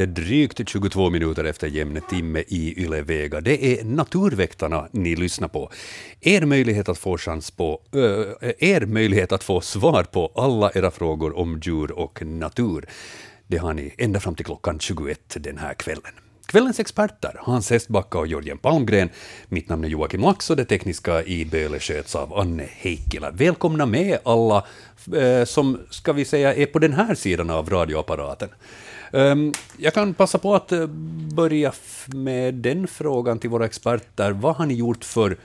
Lite drygt 22 minuter efter jämn timme i Yle Vega. Det är Naturväktarna ni lyssnar på. Er möjlighet att få chans på, äh, er möjlighet att få svar på alla era frågor om djur och natur. Det har ni ända fram till klockan 21 den här kvällen. Kvällens experter, Hans Hestbacka och Jörgen Palmgren. Mitt namn är Joakim Lax och det tekniska i Böle sköts av Anne Heikkilä. Välkomna med alla eh, som, ska vi säga, är på den här sidan av radioapparaten. Um, jag kan passa på att uh, börja med den frågan till våra experter. Vad har ni gjort för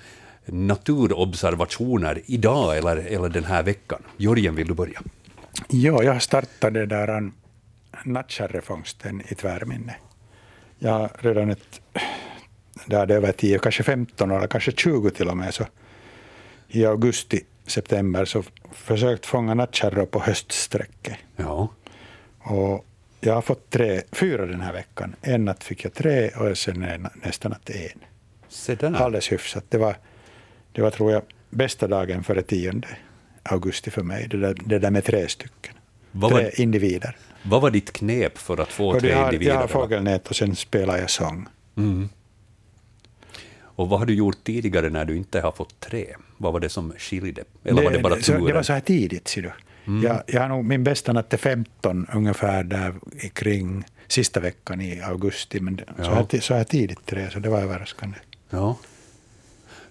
naturobservationer idag eller, eller den här veckan? Jörgen, vill du börja? Ja, jag startade där nattkärrefångsten i tvärminne. Jag har redan ett, där det över 10, kanske 15 eller kanske 20 till och med, så i augusti, september så försökt fånga nattkärror på höststräcket. Ja. Och jag har fått tre, fyra den här veckan. En natt fick jag tre och sen nästa natt en. Se där. Alldeles hyfsat. Det var, det var, tror jag, bästa dagen före 10 augusti för mig, det där, det där med tre stycken. Vad tre var, individer. Vad var ditt knep för att få tre har, individer? Jag har fågelnät och sen spelar jag sång. Mm. Och vad har du gjort tidigare när du inte har fått tre? Vad var det som skilde? Eller det, var det bara turen? Det var så här tidigt, ser du. Mm. Jag, jag har nog, min bästa natt är 15 ungefär där kring sista veckan i augusti, men ja. så, här, så här tidigt tre, så det var överraskande. Ja.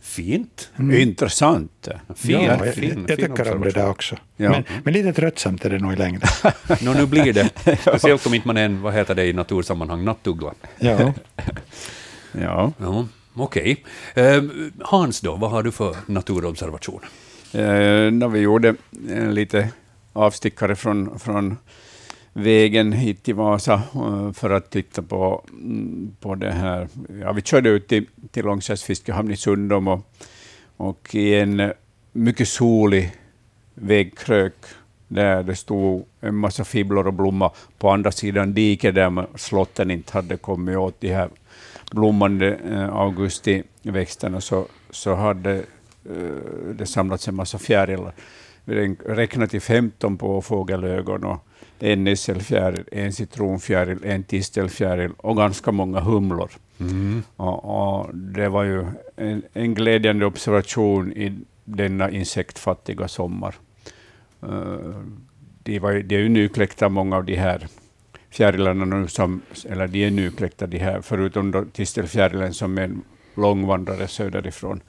Fint. Mm. Intressant. Fint. Ja, jag, fin, jag tycker om det där också. Ja. Men, men, lite tröttsamt är det nog i längden. no, nu blir det. Speciellt om inte man är en, vad heter det i natursammanhang, nattuggla. Ja. ja. ja. Okej. Okay. Uh, Hans då, vad har du för naturobservation? När vi gjorde en lite avstickare från, från vägen hit till Vasa eh, för att titta på, på det här. Ja, vi körde ut till, till Långsäs fiskehamn i Sundom och, och i en mycket solig vägkrök där det stod en massa fiblor och blommor på andra sidan diket där slotten inte hade kommit åt de här blommande eh, augustiväxterna så, så hade eh, det samlats en massa fjärilar. Vi räknade till 15 på fågelögon och en nässelfjäril, en citronfjäril, en tistelfjäril och ganska många humlor. Mm. Och, och, det var ju en, en glädjande observation i denna insektfattiga sommar. Uh, de, var, de är ju nykläckta, många av de här fjärilarna nu, som, eller de är nykläckta, de här, förutom då tistelfjärilen som är en långvandrare söderifrån.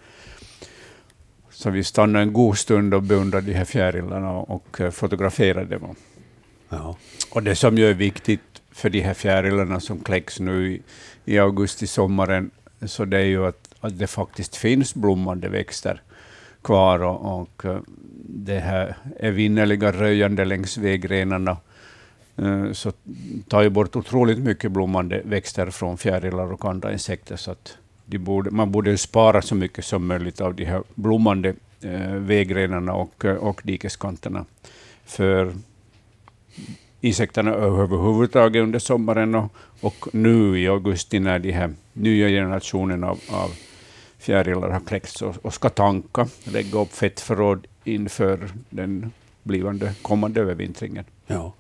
Så vi stannade en god stund och beundrade de här fjärilarna och fotograferade dem. Ja. Och det som ju är viktigt för de här fjärilarna som kläcks nu i, i augusti, sommaren, så det är ju att, att det faktiskt finns blommande växter kvar och, och eh, det här evinnerliga röjande längs vägrenarna eh, så tar ju bort otroligt mycket blommande växter från fjärilar och andra insekter. Så att borde, man borde spara så mycket som möjligt av de här blommande eh, vägrenarna och, och dikeskanterna för insekterna överhuvudtaget under sommaren och, och nu i augusti när de här nya generationen av, av fjärilar har kläckts och, och ska tanka, lägga upp fettförråd inför den blivande kommande övervintringen. Ja.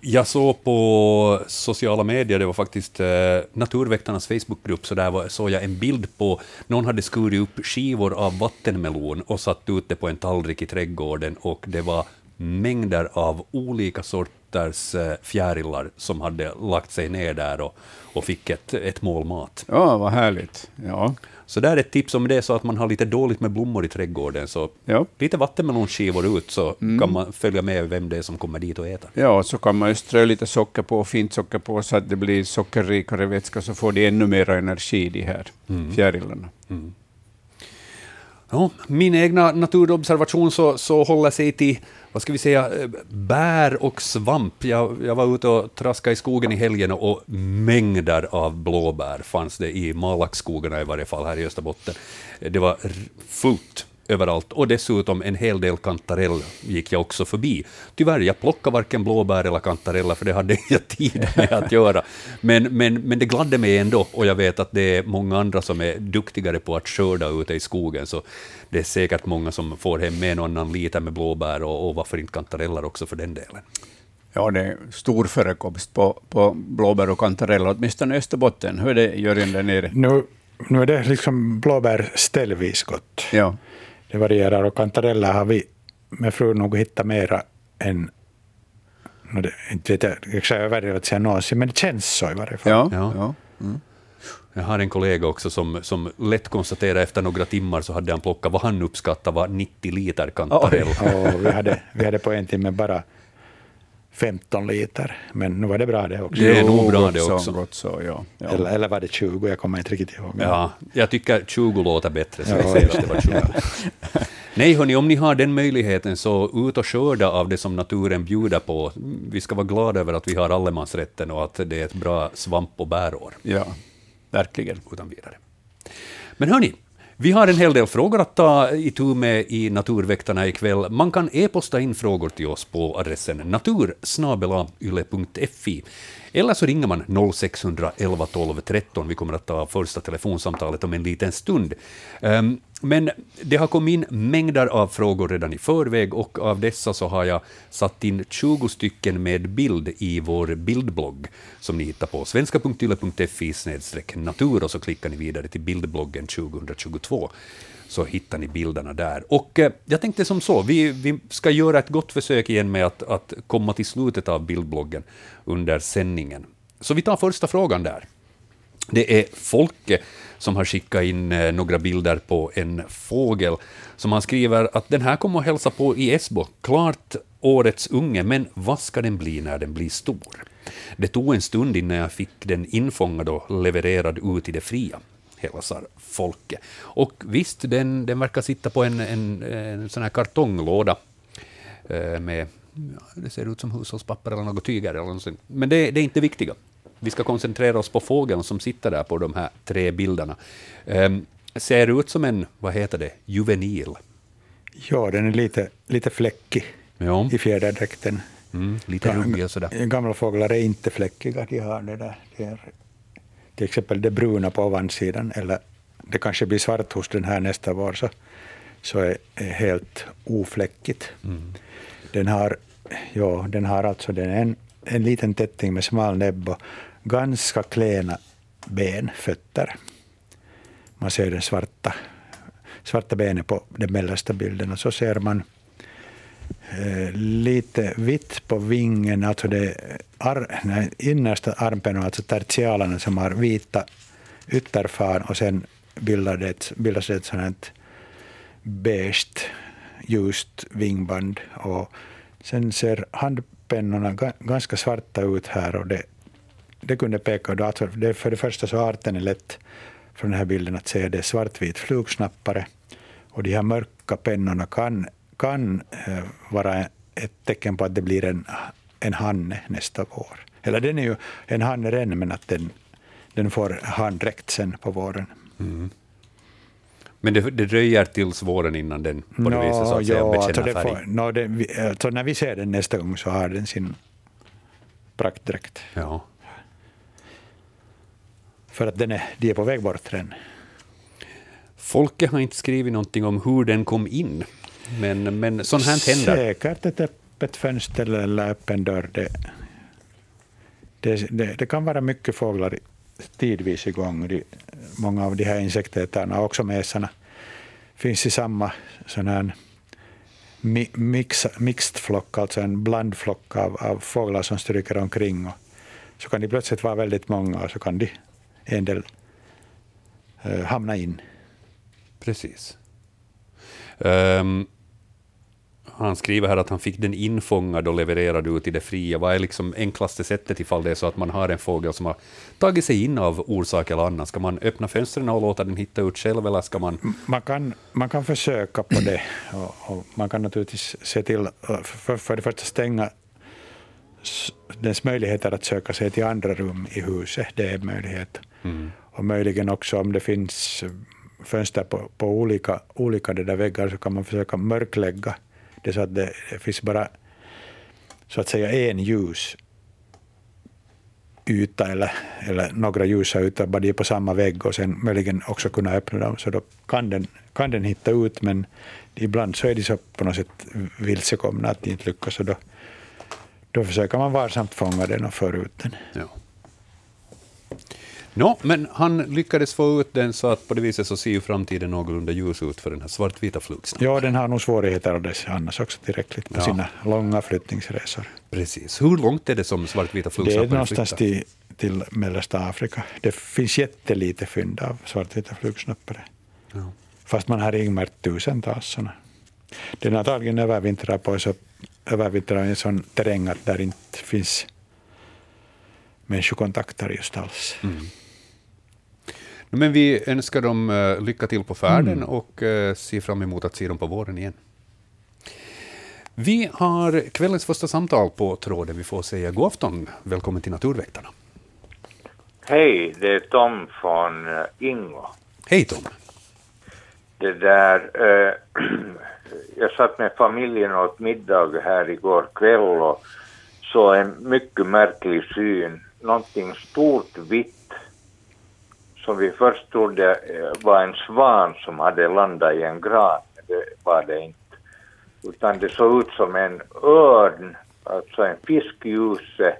Jag såg på sociala medier, det var faktiskt eh, Naturväktarnas Facebookgrupp, så där var, såg jag en bild på, någon hade skurit upp skivor av vattenmelon och satt ut det på en tallrik i trädgården och det var mängder av olika sorters eh, fjärilar som hade lagt sig ner där och, och fick ett, ett mål mat. Ja, vad härligt. Ja. Så där är ett tips om det är så att man har lite dåligt med blommor i trädgården, så ja. lite vattenmelonskivor ut så mm. kan man följa med vem det är som kommer dit och äter. Ja, så kan man ju strö lite socker på, fint socker på, så att det blir sockerrikare vätska, så får de ännu mer energi, de här mm. fjärilarna. Mm. Ja, min egna naturobservation så, så håller sig till vad ska vi säga, eh, bär och svamp. Jag, jag var ute och traskade i skogen i helgen och mängder av blåbär fanns det i Malaxskogarna i varje fall här i Österbotten. Det var fullt överallt och dessutom en hel del kantarell gick jag också förbi. Tyvärr, jag plockade varken blåbär eller kantareller för det hade jag tid med att göra. Men, men, men det gladde mig ändå och jag vet att det är många andra som är duktigare på att skörda ute i skogen så det är säkert många som får hem en och annan liter med blåbär och, och varför inte kantareller också för den delen. Ja, det är stor förekomst på, på blåbär och kantareller, åtminstone i Österbotten. Hur är det, Jörgen, där nere? Nu, nu är det liksom blåbär ställvis gott. Ja. Det varierar och kantareller har vi med fru nog hittat mera än no, det, inte vet jag exakt över att säga någonsin, men det känns så i varje fall. Ja. Ja. ja. Mm. Jag har en kollega också som, som lätt konstaterade efter några timmar så hade han plockat vad han uppskattade var 90 liter kantarell. Och vi, hade, vi hade på en timme bara 15 liter, men nu var det bra det också. Det är nog bra det så, också. Gott så, ja. ja. Eller, eller var det 20? Jag kommer inte riktigt ihåg. Ja, jag tycker 20 låter bättre, så Ja, jag säger just att det var 20. Nej, hörni, om ni har den möjligheten så ut och skörda av det som naturen bjuder på. Vi ska vara glada över att vi har allemansrätten och att det är ett bra svamp och bärår, ja, verkligen. utan vidare. Men hörni, vi har en hel del frågor att ta itu med i Naturväktarna ikväll. Man kan e-posta in frågor till oss på adressen natursnabelayle.fi eller så ringer man 0611 12 13. Vi kommer att ta första telefonsamtalet om en liten stund. Ehm, men det har kommit in mängder av frågor redan i förväg och av dessa så har jag satt in 20 stycken med bild i vår bildblogg som ni hittar på svenska.yle.fi natur och så klickar ni vidare till bildbloggen 2022 så hittar ni bilderna där. Och eh, jag tänkte som så, vi, vi ska göra ett gott försök igen med att, att komma till slutet av bildbloggen under sändningen. Så vi tar första frågan där. Det är Folke som har skickat in eh, några bilder på en fågel som han skriver att den här kommer att hälsa på i Esbo. Klart årets unge, men vad ska den bli när den blir stor? Det tog en stund innan jag fick den infångad och levererad ut i det fria hälsar Folke. Och visst, den, den verkar sitta på en, en, en sån här kartonglåda eh, med, ja, det ser ut som hushållspapper eller något tyger eller. Men det, det är inte viktiga. Vi ska koncentrera oss på fågeln som sitter där på de här tre bilderna. Um, ser ut som en, vad heter det, juvenil. Ja, den är lite, lite fläckig Ja, i fjäderdräkten. mm, lite ruggig och sådär. Gamla fåglar är inte fläckiga, de har det där. Det är till exempel det bruna på ovansidan, eller det kanske blir svart hos den här nästa vår, så, så är, är helt ofläckigt. Mm. Den har, ja, den har alltså den en, en liten tätting med smal näbb och ganska klena ben, fötter. Man ser den svarta, svarta benet på den mellersta bilden och så ser man eh, lite vitt på vingen, alltså det ar, nej, innersta armpennan, alltså tertialerna som har vita ytterfan och sen bildar det, bildas det ett sånt här beige ljust vingband. Och sen ser handpennorna ganska svarta ut här och det, det kunde peka då, alltså det, för det första så arten är lätt från den här bilden att se det är svartvit flugsnappare och de här mörka pennorna kan, kan eh, vara ett tecken på att det blir en, en hanne nästa vår. Eller den är ju en hanne redan, men att den, den får handräkt sen på våren. Men det, det dröjer tills våren innan den på det Nå, viset så att säga alltså bekänner det färg. får, nå, det, alltså när vi ser den nästa gång så har den sin praktdräkt. Ja. För att den är, de är på väg bort redan. Folke har inte skrivit någonting om hur den kom in, men, men sånt här händer. Säkert ett öppet fönster eller öppen dörr. Det, det, det, det kan vara mycket fåglar tidvis igång. De, många av de här insektätarna, också mesarna, finns i samma sån här mi- mix, mixed flock, alltså en blandflock av, av fåglar som stryker omkring. Och så kan de plötsligt vara väldigt många och så kan de en del eh, hamna in. Precis. Ehm, han skriver här att han fick den infångad och levererad ut i det fria. Vad är liksom enklaste sättet ifall det är så att man har en fågel som har tagit sig in av orsak eller annan? Ska man öppna fönstren och låta den hitta ut själv eller ska man... Man kan, man kan försöka på det. Och, och man kan naturligtvis se till, uh, för, för det första stänga dess möjligheter att söka sig till andra rum i huset. Det är möjlighet. Mm. Och möjligen också om det finns fönster på, på olika, olika det där väggar så kan man försöka mörklägga det så att det, det finns bara så att säga en ljus yta eller, eller några ljusa ytor bara de är på samma vägg och sen möjligen också kunna öppna dem så då kan den, kan den hitta ut men ibland så är de så på något sätt vilsekomna att de inte lyckas och då, Då försöker man varsamt fånga den och föra ut den. Ja. Nå, men han lyckades få ut den så att på det viset så ser ju framtiden någorlunda ljus ut för den här svartvita fluxen. Ja, den har nog svårigheter av det annars också tillräckligt på Ja. sina långa flyttningsresor. Precis. Hur långt är det som svartvita Det fluxar är någonstans till, till mellersta Afrika. Det finns jättelite fynd av svartvita flugsnoppare. Ja. Fast man har ringmärkt tusentals sådana. Den har antagligen övervintrat på så, övervintrat i en sån terräng att där inte finns människokontakter just alls. Mm. Men vi önskar dem eh, lycka till på färden Mm. och eh, ser fram emot att se dem på våren igen. Vi har kvällens första samtal på tråden. Vi får säga god afton. Välkommen till Naturväktarna. Hej, det är Tom från uh, Ingo. Hej Tom. Det där, eh, jag satt med familjen och åt middag här igår kväll och såg en mycket märklig syn. Någonting stort vitt som vi först trodde eh, var en svan som hade landat i en gran. Det var det inte. Utan det såg ut som en örn, alltså en fiskljuse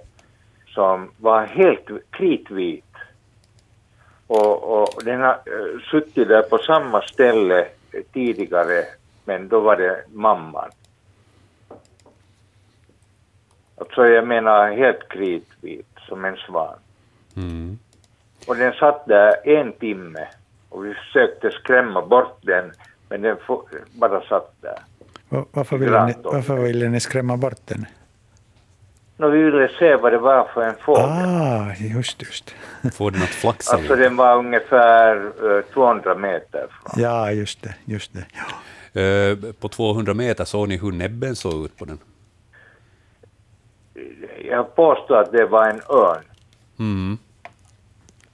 som var helt kritvit. Och, och den har eh, suttit där på samma ställe tidigare, men då var det mamman. Alltså jag menar helt kritvit, som en svan. Mm. Och den satt där en timme och vi försökte skrämma bort den, men den bara satt där. Va- Varför ville, ni, varför ville ni skrämma bort den? Nå, vi ville se vad det var för en fågel. Ah, just, just. Får den att flaxa Alltså den var ungefär eh, 200 meter från. Ja, just det. Just det. Ja. Eh, På 200 meter såg ni hur näbben såg ut på den? Jag påstår att det var en örn. Mm.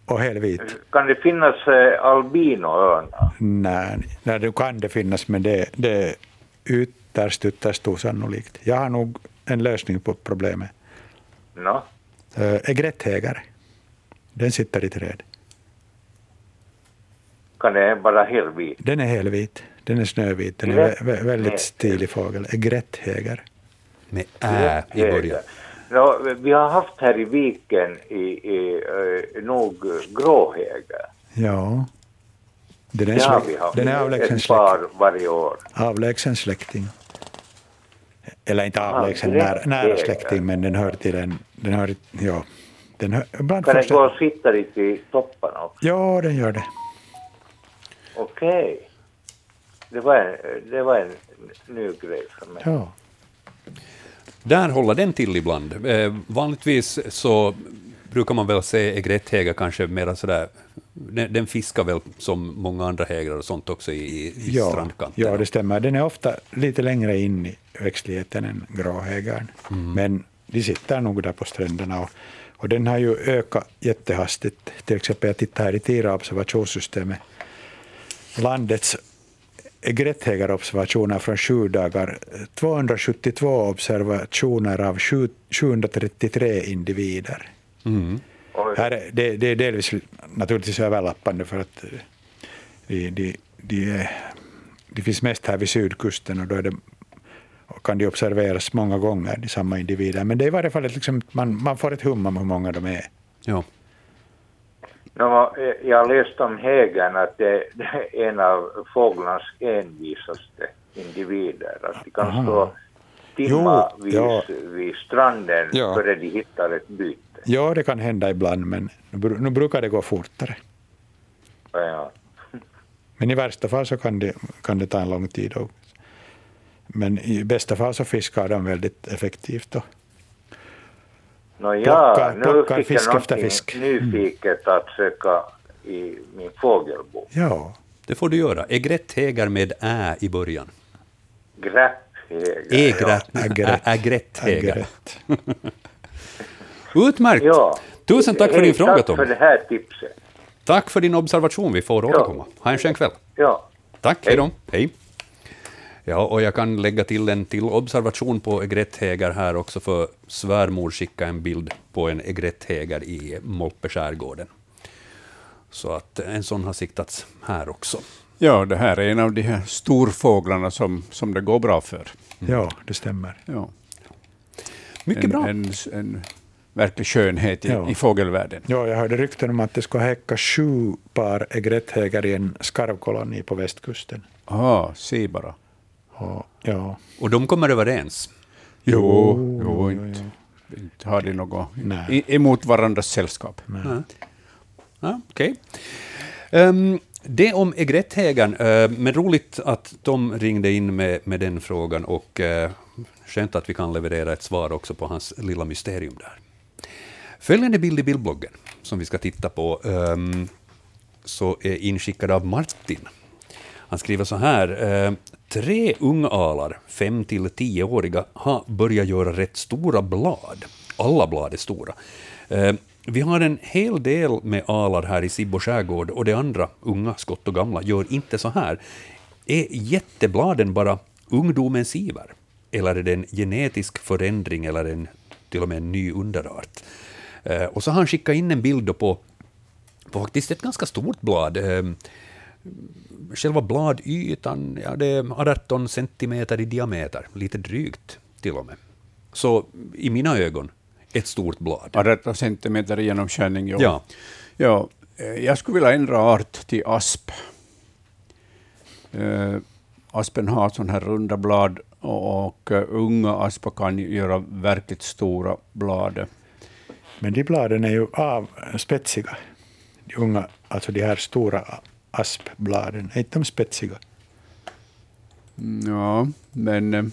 Och helvit. Kan det finnas eh, albinoörnar? Nej, nej, det kan det finnas, men det, det är ytterst, ytterst osannolikt. Jag har nog en lösning på problemet. No? Egretthägare. Den sitter i träd. Kan det vara helvit? Den är helvit. Den är snövit. Den är vä- vä- väldigt stilig fågel. Egretthägare. Med ä i början. No, vi har haft här i viken i, i, eh, nog gråhäger. Ja. Den är, vi haft. den är avlägsen, Ett släkt, par varje år. avlägsen släkting. Eller inte avlägsen, direkt nära, nära släkting, men den hör till en... Den hör, ja, den hör, ibland Kan den första- gå och sitta lite i topparna också? Ja, den gör det. Okej. Det, var en, det var en ny grej för mig. Ja. Där håller den till ibland. Eh, vanligtvis så brukar man väl se egretthägar kanske mera sådär, den, den fiskar väl som många andra hägrar och sånt också i, i Ja, strandkanten. ja, det stämmer. Den är ofta lite längre in i växtligheten än gråhägaren. Mm. Men de sitter nog där på stränderna. Och, och den har ju ökat jättehastigt. Till exempel, jag tittar här i Tira observationssystemet. Landets egretthägarobservationer från sju dagar. 272 observationer av sju- 733 individer. Mm. Här är, det, det är delvis naturligtvis överlappande för att eh, de, de, de, är, de finns mest här vid sydkusten och då är det, och kan de observeras många gånger, de samma individer. Men det är i varje fall ett liksom, man, man får ett hum om hur många de är. Ja. Eh, jag har läst om hägern att det, det är en av fåglarnas envisaste individer. Att de kan Aha. stå timmavis ja. vid stranden Ja. före de hittar ett byte. Ja, det kan hända ibland, men nu, bru- nu brukar det gå fortare. Ja. Men i värsta fall så kan det, kan det ta en lång tid. Och, men i bästa fall så fiskar de väldigt effektivt. Då. Nå, ja, Plockar- nu plockar fick fisk jag efter någonting fisk. Mm. nyfiket att söka i min fågelbok. Ja, Det får du göra. Egretthägar med ä i början. Gräpphäger. Egret, Agret. ä- Agretthägar. agret. Utmärkt! Ja. Tusen tack för Hej, din fråga, Tack Tom. för det här tipset. Tack för din observation. Vi får återkomma. Ha en skön kväll. Ja. Tack, hej Hej. då. Hej. Ja, och jag kan lägga till en till observation på egretthägar här också, för svärmor skickade en bild på en egretthägar i Molpeskärgården. Så att en sån har siktats här också. Ja, det här är en av de här storfåglarna som, som det går bra för. Ja, det stämmer. Ja. Mycket en, bra. En, en verklig skönhet i, Ja. i fågelvärlden. Ja, jag hörde rykten om att det ska häcka sju par egretthägar i en skarvkoloni på västkusten. Ah, se bara. Och, ja, Och de kommer överens. Jo, jo, inte, inte har de något Nej. emot varandras sällskap. Ja. Ja, Okej. Ehm, det om egretthägern, uh, men roligt att Tom ringde in med, med den frågan och uh, skönt att vi kan leverera ett svar också på hans lilla mysterium där. Följande bild i bildbloggen som vi ska titta på ehm, så är inskickad av Martin. Han skriver så här. Eh, tre tre ungalar, fem till tioåriga, har börjat göra rätt stora blad. Alla blad är stora. Eh, vi har en hel del med alar här i Sibbo skärgård och de andra, unga, skott och gamla, gör inte så här. Är jättebladen bara ungdomens iver? Eller är det en genetisk förändring eller en, till och med en ny underart? Eh, och så har han skickat in en bild på, på faktiskt ett ganska stort blad. Själva bladytan, ja, det är 18 centimeter i diameter, lite drygt till och med. Så i mina ögon, ett stort blad. 18 centimeter i genomskärning. Jo. Ja. Ja, eh, jag skulle vilja ändra art till asp. Eh, aspen har sådana här runda blad och, eh, unga aspar kan göra verkligt stora blad. men de bladen är ju av, spetsiga. De unga, alltså de här stora aspbladen, är inte de spetsiga? Ja, men... eh,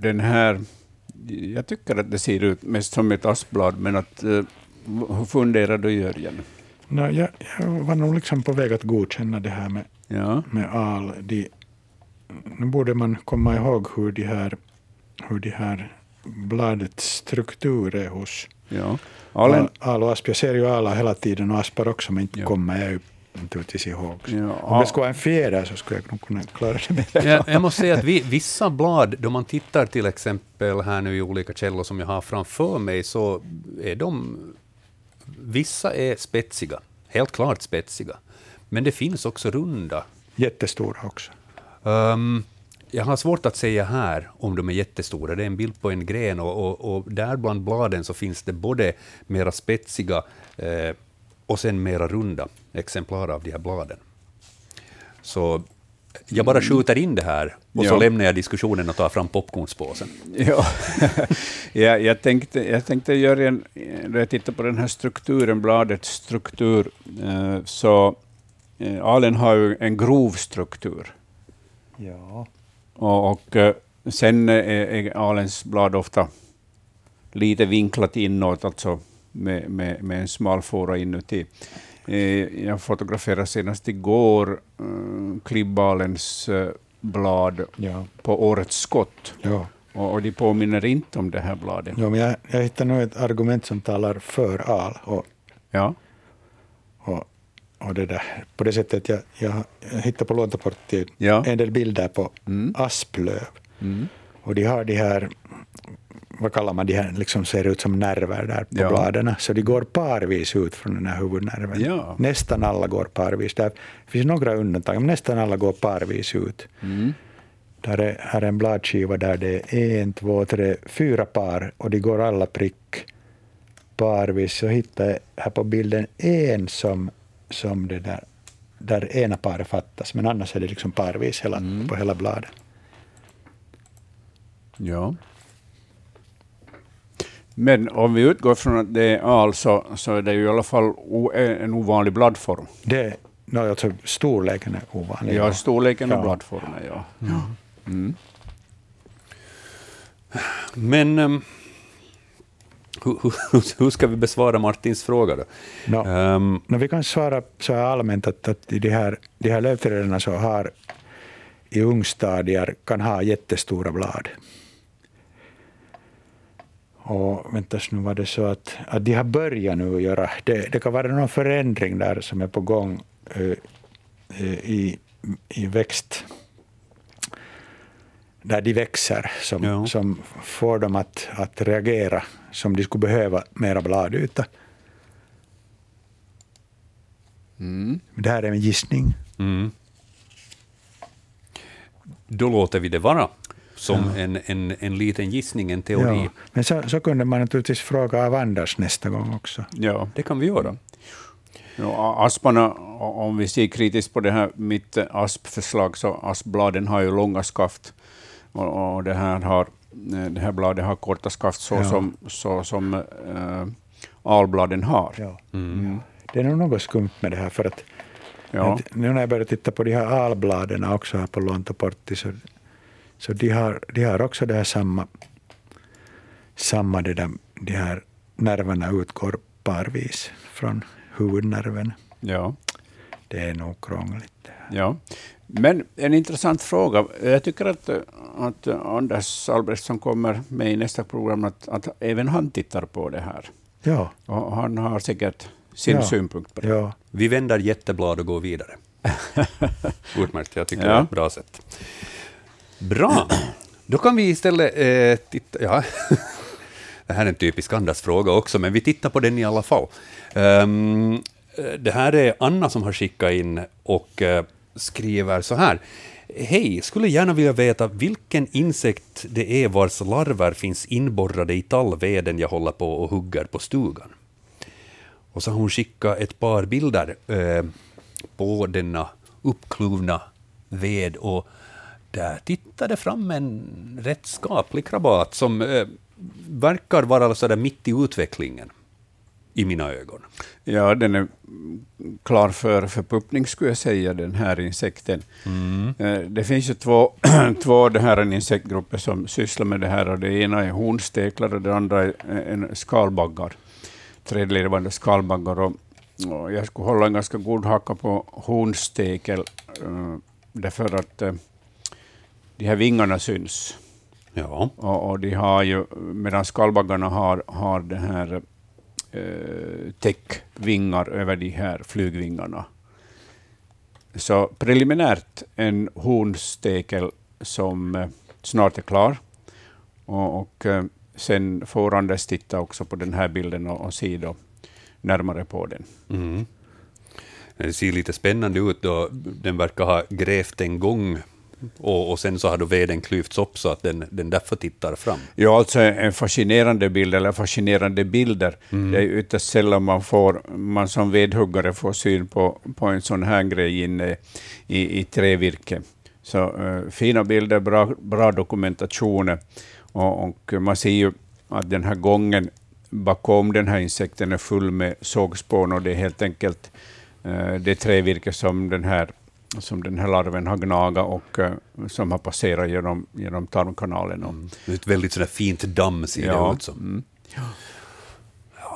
den här... Jag tycker att det ser ut mest som ett aspblad, men att... eh, hur funderar du, Jörgen? No, jag, jag var nog liksom på väg att godkänna det här med, Ja, med al. De, nu borde man komma ihåg hur de här, hur de här bladets struktur är hos ja. Alen, al och asp. Jag ser ju ala hela tiden och aspar också, men inte Ja. kommer jag ju naturligtvis ihåg. Ja, Om det skulle vara en fjäder så skulle jag nog kunna klara det bättre. Jag, jag måste säga att vi, vissa blad, då man tittar till exempel här nu i olika källor som jag har framför mig, så är de... Vissa är spetsiga, helt klart spetsiga. Men det finns också runda. Jättestora också. Ehm, jag har svårt att säga här om de är jättestora. Det är en bild på en gren och, och, och där bland bladen så finns det både mera spetsiga eh, och sen mera runda exemplar av de här bladen. Så jag bara skjuter in det här och så Ja. lämnar jag diskussionen och tar fram popcornspåsen. Ja, jag, jag, tänkte, jag tänkte göra en, när jag tittar på den här strukturen, bladets struktur, eh, så eh, alen har ju en grov struktur. Ja. Och, och eh, sen är, är alens blad ofta lite vinklat inåt, alltså med, med, med en smal fåra inuti. Eh, Jag fotograferade senast igår eh, klibbalens eh, blad Ja. på årets skott. Ja. Och, och de påminner inte om det här bladet. Ja, men jag, jag hittar nog ett argument som talar för al. Och, Ja. och, och det där. På det sättet jag, jag, hittar på Luontoportti Ja. en del bilder på Mm. asplöv. Mm. Och de har de här, vad kallar man de här, liksom ser ut som nerver där på Ja. bladen. Så de går parvis ut från den här huvudnerven. Ja. Nästan alla går parvis. Där finns några undantag, men nästan alla går parvis ut. Mm. Där är, här är en bladskiva där det är en, två, tre, fyra par och de går alla prick parvis. Så hittar jag här på bilden en som, som det där, där ena paret fattas, men annars är det liksom parvis hela, Mm. på hela bladet. Ja. Men om vi utgår från att det är al så, så är det ju i alla fall o, en ovanlig bladform. Det, no, alltså storleken är ovanlig. Ja, storleken och Ja. bladformen, ja. Mm. Men um, hur, hur, ska vi besvara Martins fråga då? No. Ehm, No, vi kan svara så här allmänt att, att de här, de här lövträden så har i ungstadier kan ha jättestora blad. Och väntas nu var det så att, att de har börjat nu göra, det, det kan vara någon förändring där som är på gång eh, eh, i, i växt, där de växer, som, Ja. som får dem att, att reagera som de skulle behöva mera bladyta. Mm. Det här är en gissning. Mm. då låter vi det vara som en, en, en liten gissning, en teori. Ja. Men så, så kunde man naturligtvis fråga av Anders nästa gång också. Ja. Det kan vi göra. Ja, asparna, om vi ser kritiskt på det här mitt aspförslag, så aspbladen har ju långa skaft och, och det, här har, det här bladet har korta skaft så Ja. som, så som äh, albladen har. Ja. Mm. Det är nog något skumt med det här, för att Ja. att nu när jag börjar titta på de här albladen också här på Lontoportti, så, så de, har, de har också det här samma, samma det där, de här nerverna utgår parvis från huvudnerven. Ja. Det är nog krångligt. Det här. Ja. Men en intressant fråga. Jag tycker att, att Anders Albrechtsson kommer med i nästa program, att, att även han tittar på det här. Ja, Och han har säkert sin Ja. synpunkt på det. ja. Vi vänder jätteblad och går vidare. Utmärkt, jag tycker Ja. det är ett bra sätt. Bra, då kan vi istället eh, titta... Ja. Det här är en typisk Anders-fråga också, men vi tittar på den i alla fall. Ehm, Eh, det här är Anna som har skickat in och eh, skriver så här. Hej, skulle gärna vilja veta vilken insekt det är vars larver finns inborrade i tallveden jag håller på och hugger på stugan. Och så har hon skickat ett par bilder eh, på denna uppkluvna ved och där tittade fram en rätt skaplig krabat som eh, verkar vara så där mitt i utvecklingen i mina ögon. Ja, den är klar för förpuppning skulle jag säga, den här insekten. Eh, Det finns ju två, två det här insektgrupper som sysslar med det här. Och det ena är hornsteklar och det andra är en skalbaggar. Trädlevande skalbaggar. Och, och jag skulle hålla en ganska god hacka på hornstekel, eh, därför att eh, de här vingarna syns. Ja, Och, och de har ju, medan skalbaggarna har, har det här eh, täckvingar över de här flygvingarna. Så preliminärt en hornstekel som eh, snart är klar. Och, och eh, sen får Anders titta också på den här bilden och, och se då närmare på den. mm. det ser lite spännande ut då den verkar ha grävt en gång och, och sen så har då veden klyvts upp så att den, den därför tittar fram. Ja, alltså en fascinerande bild, eller fascinerande bilder. Det är ytterst sällan man, får, man som vedhuggare får syn på, på en sån här grej inne i, i trävirke. Så eh, fina bilder, bra, bra dokumentation. Och, och man ser ju att den här gången bakom den här insekten är full med sågspån och det är helt enkelt eh, det trävirke som den här som den här larven har gnagat och eh, som har passerat genom, genom tarmkanalen. Och, Ett väldigt sådär fint damm ser Ja, det ut som.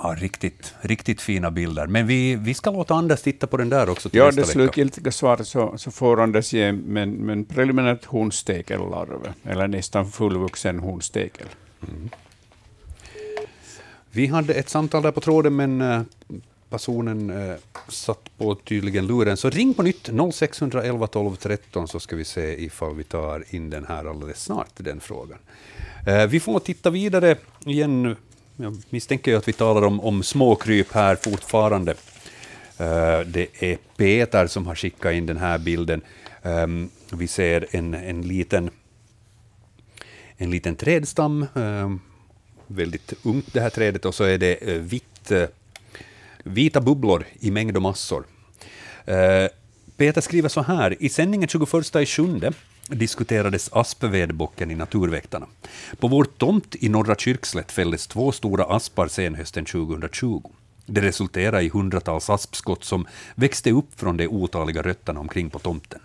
Ja, riktigt, riktigt fina bilder. Men vi, vi ska låta Anders titta på den där också till Ja, nästa det vecka. slutgiltiga svaret så, så får Anders ge men, men preliminärt hornstekellarv, eller nästan fullvuxen hornstekel. Vi hade ett samtal där på tråden, men eh, personen eh, satt på tydligen luren. Så ring på nytt, 0611 12 13, så ska vi se ifall vi tar in den här alldeles snart, den frågan. Eh, vi får titta vidare igen. Jag misstänker ju att vi talar om, om småkryp här fortfarande. Eh, det är Peter som har skickat in den här bilden. Ehm, vi ser en, en liten en liten trädstam, eh, väldigt ungt det här trädet, och så är det eh, vitt, eh, vita bubblor i mängd och massor. Eh, Peter skriver så här, i sändningen 21 i sjunde diskuterades aspvedbocken i Naturväktarna. På vår tomt i Norra Kyrkslätt fälldes två stora aspar senhösten 2020. Det resulterade i hundratals aspskott som växte upp från de otaliga rötterna omkring på tomten.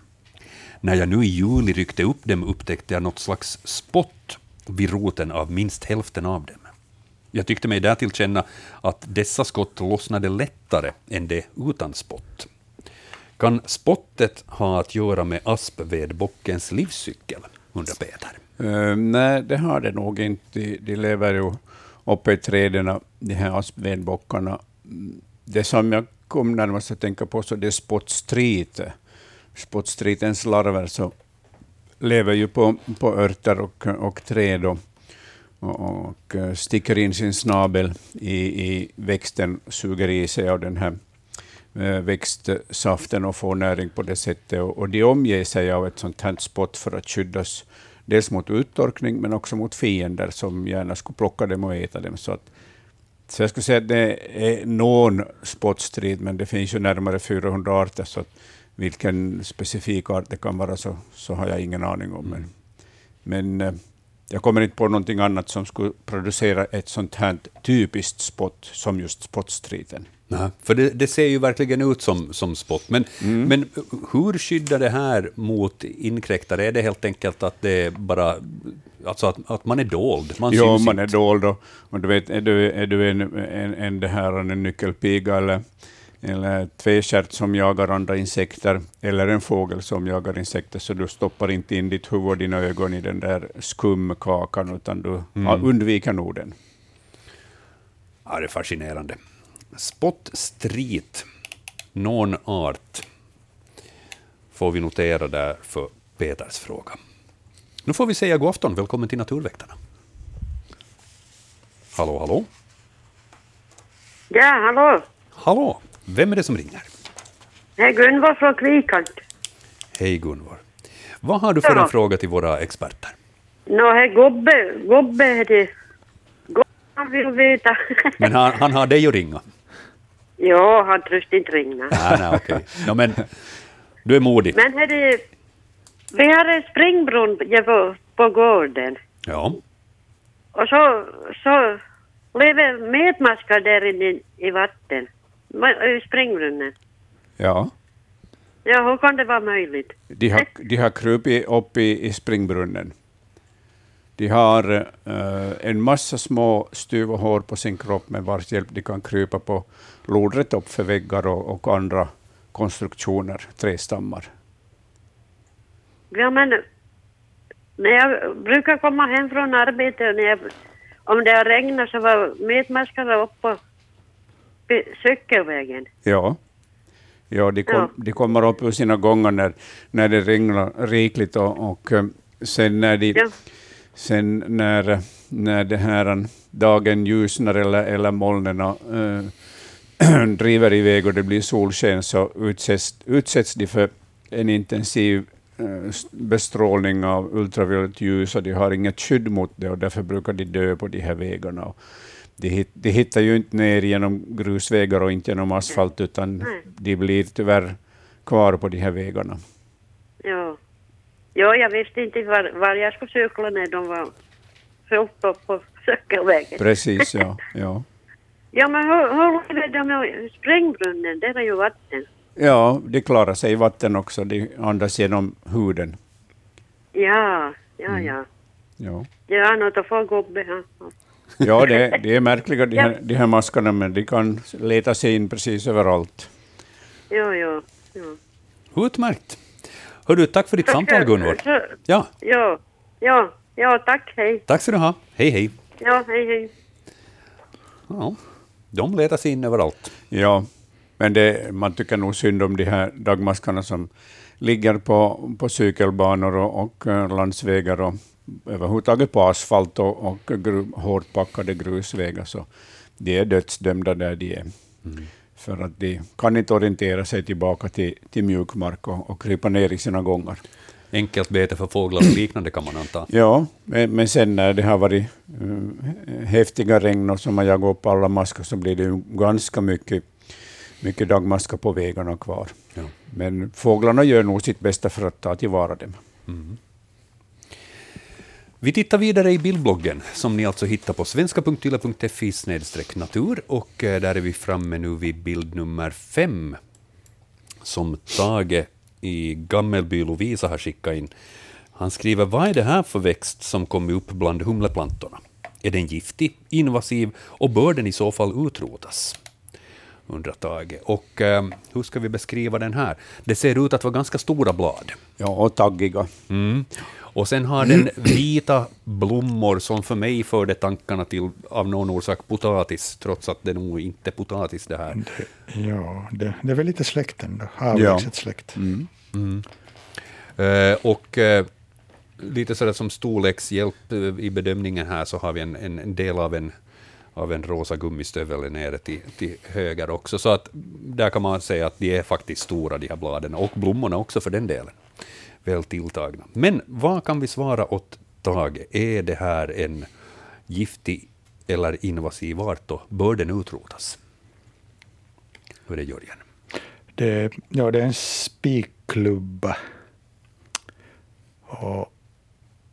När jag nu i juli ryckte upp dem upptäckte jag något slags spott vid roten av minst hälften av dem. Jag tyckte mig därtill känna att dessa skott lossnade lättare än de utan spott. Kan spottet ha att göra med aspvedbockens livscykel? undrar Peter. Uh, nej, det har det nog inte. De, lever ju uppe i träden, de här aspvedbockarna. Det som jag kom närmast att tänka på så det är spottstrit. Spottstritens larver så lever ju på, på örter och, och träd och, och, och sticker in sin snabel i, i växten, suger i sig av den här eh, växtsaften och får näring på det sättet. Och, och de omger sig av ett sånt här spott för att skyddas dels mot uttorkning, men också mot fiender som gärna skulle plocka dem och äta dem. Så, att, så jag skulle säga att det är någon spottstrid, men det finns ju närmare 400 arter, så att vilken specifik art det kan vara så, så har jag ingen aning om. Men, men eh, jag kommer inte på någonting annat som skulle producera ett sånt här typiskt spott som just spottstriden. Nej, för det, det, ser ju verkligen ut som, som spott. Men, mm. men hur skyddar det här mot inkräktare? Är det helt enkelt att det är bara alltså att, att man är dold? Man jo, man inte. är dold. Och, och, du vet, är du, är du en, en, en, det här, en nyckelpiga eller, eller tvestjärt som jagar andra insekter, eller en fågel som jagar insekter, så du stoppar inte in ditt huvud och dina ögon i den där skumkakan, utan du mm. undviker nog den. Ja, det är fascinerande. Spottstrit, någon art, får vi notera där för Peters fråga. Nu får vi säga god afton, välkommen till Naturväktarna. Hallå, hallå? Ja, hallå? Hallå, vem är det som ringer? Det är Gunvor från Kvikant. Hej Gunvor. Vad har du för en fråga till våra experter? Nå, no, är Gobbe, Gobbe är det. Gobbe han vill veta. Men han, han har dig att ringa? Ja, han törs inte ringa. Nej, nej, okej. No, men du är modig. Men hörde, vi har en springbron på, på gården. Ja. Och så, så lever metmaskar där inne i vatten, i springbrunnen. Ja. Ja, hur kan det vara möjligt? De har, de har krupit upp i, i springbrunnen. De har uh, en massa små styva hår på sin kropp med vars hjälp de kan krypa på lodrätt upp för väggar och, och andra konstruktioner, trästammar. Ja, men när jag brukar komma hem från arbetet, när jag, om det har regnat så var metmaskarna uppe på cykelvägen. Ja. Ja, de, kom, ja. de kommer upp ur sina gångar när, när det regnar rikligt och, och eh, sen när de ja sen när, när det här dagen ljusnar eller, eller molnen äh, driver iväg och det blir solsken så utsätts, utsätts de för en intensiv äh, bestrålning av ultraviolett ljus och de har inget skydd mot det och därför brukar de dö på de här vägarna. Och de, de hittar ju inte ner genom grusvägar och inte genom asfalt utan de blir tyvärr kvar på de här vägarna. Ja. Ja, jag visste inte var, var jag skulle cykla när de var fullt på, på cykelvägen. Precis, ja. Ja, ja men hur, hur lever de med sprängbrunnen? Där är ju vatten. Ja, de klarar sig i vatten också. De andas genom huden. Ja, ja, mm. ja. Ja, ja något att få gubbe. Ja, det, det är märkliga de här, de här maskarna, men de kan leta sig in precis överallt. Ja, ja. ja. Utmärkt. Hördu, tack för ditt samtal Gunvor. Ja. ja. Ja, ja, tack, hej. Tack ska du ha. Hej, hej. Ja, hej, hej. Ja, de letar sig in överallt. Ja, men det, man tycker nog synd om de här dagmaskarna som ligger på, på cykelbanor och, och eh, landsvägar och överhuvudtaget på asfalt och, och gru, hårt packade grusvägar. Så de är dödsdömda där de är. Mm för att de kan inte orientera sig tillbaka till, till mjukmark och, och krypa ner i sina gångar. Enkelt bete för fåglar och liknande kan man anta. Ja, men, men sen när det har varit uh, häftiga regn och som har jagat upp alla maskar så blir det ganska mycket, mycket dagmaskar på vägarna kvar. Ja. Men fåglarna gör nog sitt bästa för att ta tillvara dem. Mm. Vi tittar vidare i bildbloggen, som ni alltså hittar på svenska.yle.fi natur, och eh, där är vi framme nu vid bild nummer fem, som Tage i Gammelby Lovisa har skickat in. Han skriver, vad är det här för växt som kommit upp bland humleplantorna? Är den giftig, invasiv och bör den i så fall utrotas? undrar Tage. Och eh, hur ska vi beskriva den här? Det ser ut att vara ganska stora blad. Ja, och taggiga. Mm. Och sen har den vita blommor som för mig förde tankarna till av någon orsak potatis, trots att det nog inte är potatis det här. Det, ja, det, det, är väl lite släkten då, avlägset ja. släkt. Mm. Mm. Uh, och uh, lite sådär som storlekshjälp uh, i bedömningen här så har vi en, en, en del av en av en rosa gummistövel nere till, till höger också. Så att där kan man säga att de är faktiskt stora, de här bladen, och blommorna också för den delen. Väl tilltagna. Men vad kan vi svara åt Tage? Är det här en giftig eller invasiv art och bör den utrotas? Hur är det Jörgen? Det, ja, det är en spikklubba. Och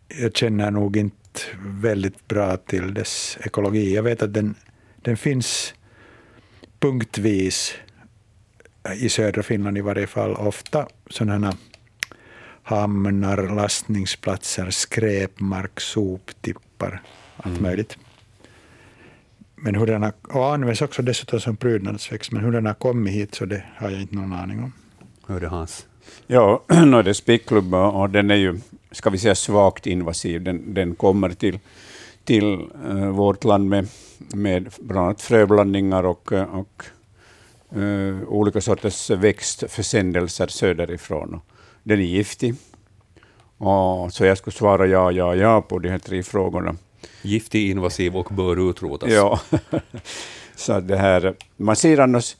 jag känner nog inte väldigt bra till dess ekologi. Jag vet att den, den finns punktvis i södra Finland i varje fall, ofta sådana hamnar, lastningsplatser, skräpmark, soptippar, allt mm. möjligt. Men hur den har, och används också dessutom som prydnadsväxt, men hur den har kommit hit så det har jag inte någon aning om. Hur är det Hans? Ja, no, det är spikkklubba och den är ju, ska vi säga, svagt invasiv. Den, den kommer till, till uh, vårt land med, med bland annat fröblandningar och, och uh, olika sorters växtförsändelser söderifrån. Den är giftig. Och, så jag skulle svara ja, ja, ja på de här tre frågorna. Giftig, invasiv och bör utrotas. Ja. så det här, man ser annars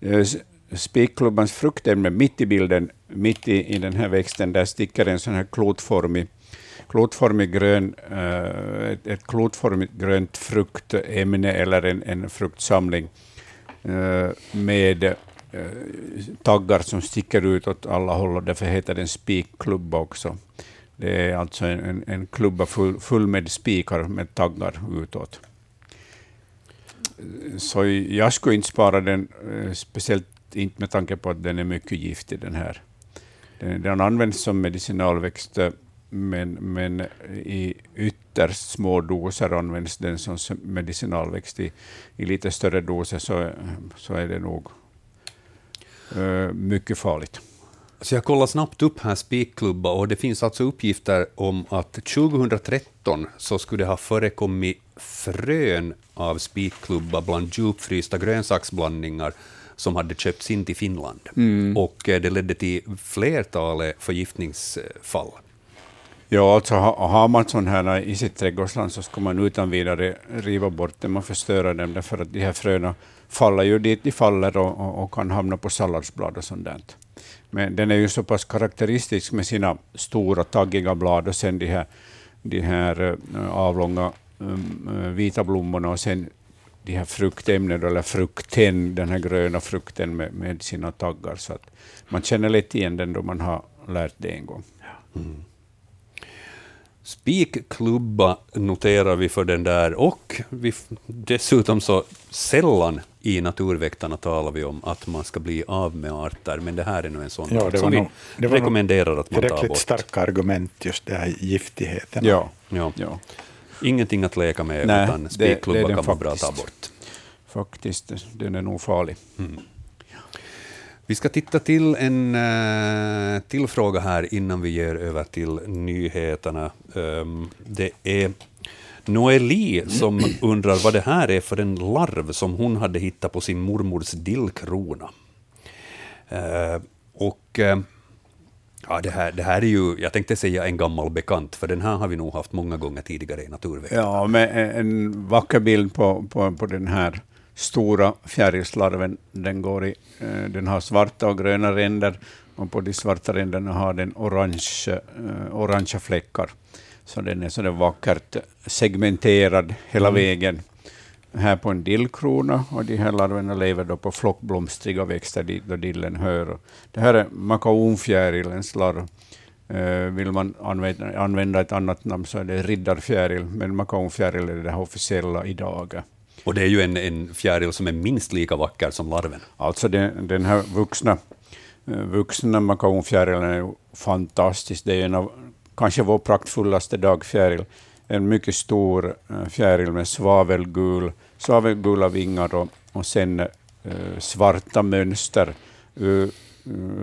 eh, spikklubbans fruktämne mitt i bilden, mitt i, i den här växten, där sticker en sån här klotformig, klotformig grön, uh, ett, ett klotformigt grönt fruktämne eller en, en fruktsamling uh, med taggar som sticker ut åt alla håll och därför heter den spikklubba också. Det är alltså en, en klubba full, full med spikar med taggar utåt. Så jag skulle inte spara den, eh, speciellt inte med tanke på att den är mycket giftig. Den här. Den, den används som medicinalväxt, men, men i ytterst små doser används den som medicinalväxt. I, i lite större doser så, så är det nog mycket farligt. Så jag kollar snabbt upp här spikklubba och det finns alltså uppgifter om att 2013 så skulle det ha förekommit frön av spikklubba bland djupfrysta grönsaksblandningar som hade köpts in till Finland. Mm. Och eh, det ledde till flertalet förgiftningsfall. Ja, alltså har man sådana här i sitt trädgårdsland så ska man utan vidare riva bort dem och förstöra dem, därför att de här fröna faller ju dit de faller och, och, och kan hamna på salladsblad och sånt där. Men den är ju så pass karaktäristisk med sina stora taggiga blad och sen de här, de här eh, avlånga um, vita blommorna och sen de här fruktämnen, eller frukten, den här gröna frukten med, med sina taggar. Så att man känner lätt igen den då man har lärt det en gång. Mm. Spikklubba noterar vi för den där och vi, dessutom så sällan i Naturväktarna talar vi om att man ska bli av med arter, men det här är nu en sån ja, som nog, vi rekommenderar att man tar bort. Tillräckligt starka argument, just det här giftigheten. Ja. Ja. ja. Ingenting att leka med, Nej, utan spikklubba kan man bra ta bort. Faktiskt, den är nog farlig. Mm. Vi ska titta till en uh, till fråga här innan vi ger över till nyheterna. Um, det är Noeli som undrar vad det här är för en larv som hon hade hittat på sin mormors dillkrona. Uh, och uh, Ja, det här, det här är ju, jag tänkte säga en gammal bekant, för den här har vi nog haft många gånger tidigare i Naturväktarna. Ja, med en vacker bild på, på, på den här stora fjärilslarven. Den, går i, eh, den har svarta och gröna ränder, och på de svarta ränderna har den orange, uh, orangea fläckar. Så den är så vackert segmenterad hela mm. vägen här på en dillkrona och de här larverna lever då på flockblomstriga växter dit då dillen hör. Det här är makaonfjärilens larv. Uh, vill man använda, använda ett annat namn så är det riddarfjäril, men makaonfjäril är det officiella idag. Och det är ju en, en fjäril som är minst lika vacker som larven. Alltså den, den här vuxna, eh, vuxna makaonfjärilen är fantastisk. Det är en av kanske vår praktfullaste dagfjäril. En mycket stor eh, fjäril med svavelgul svavelgula vingar och, och sen eh, svarta mönster, uh,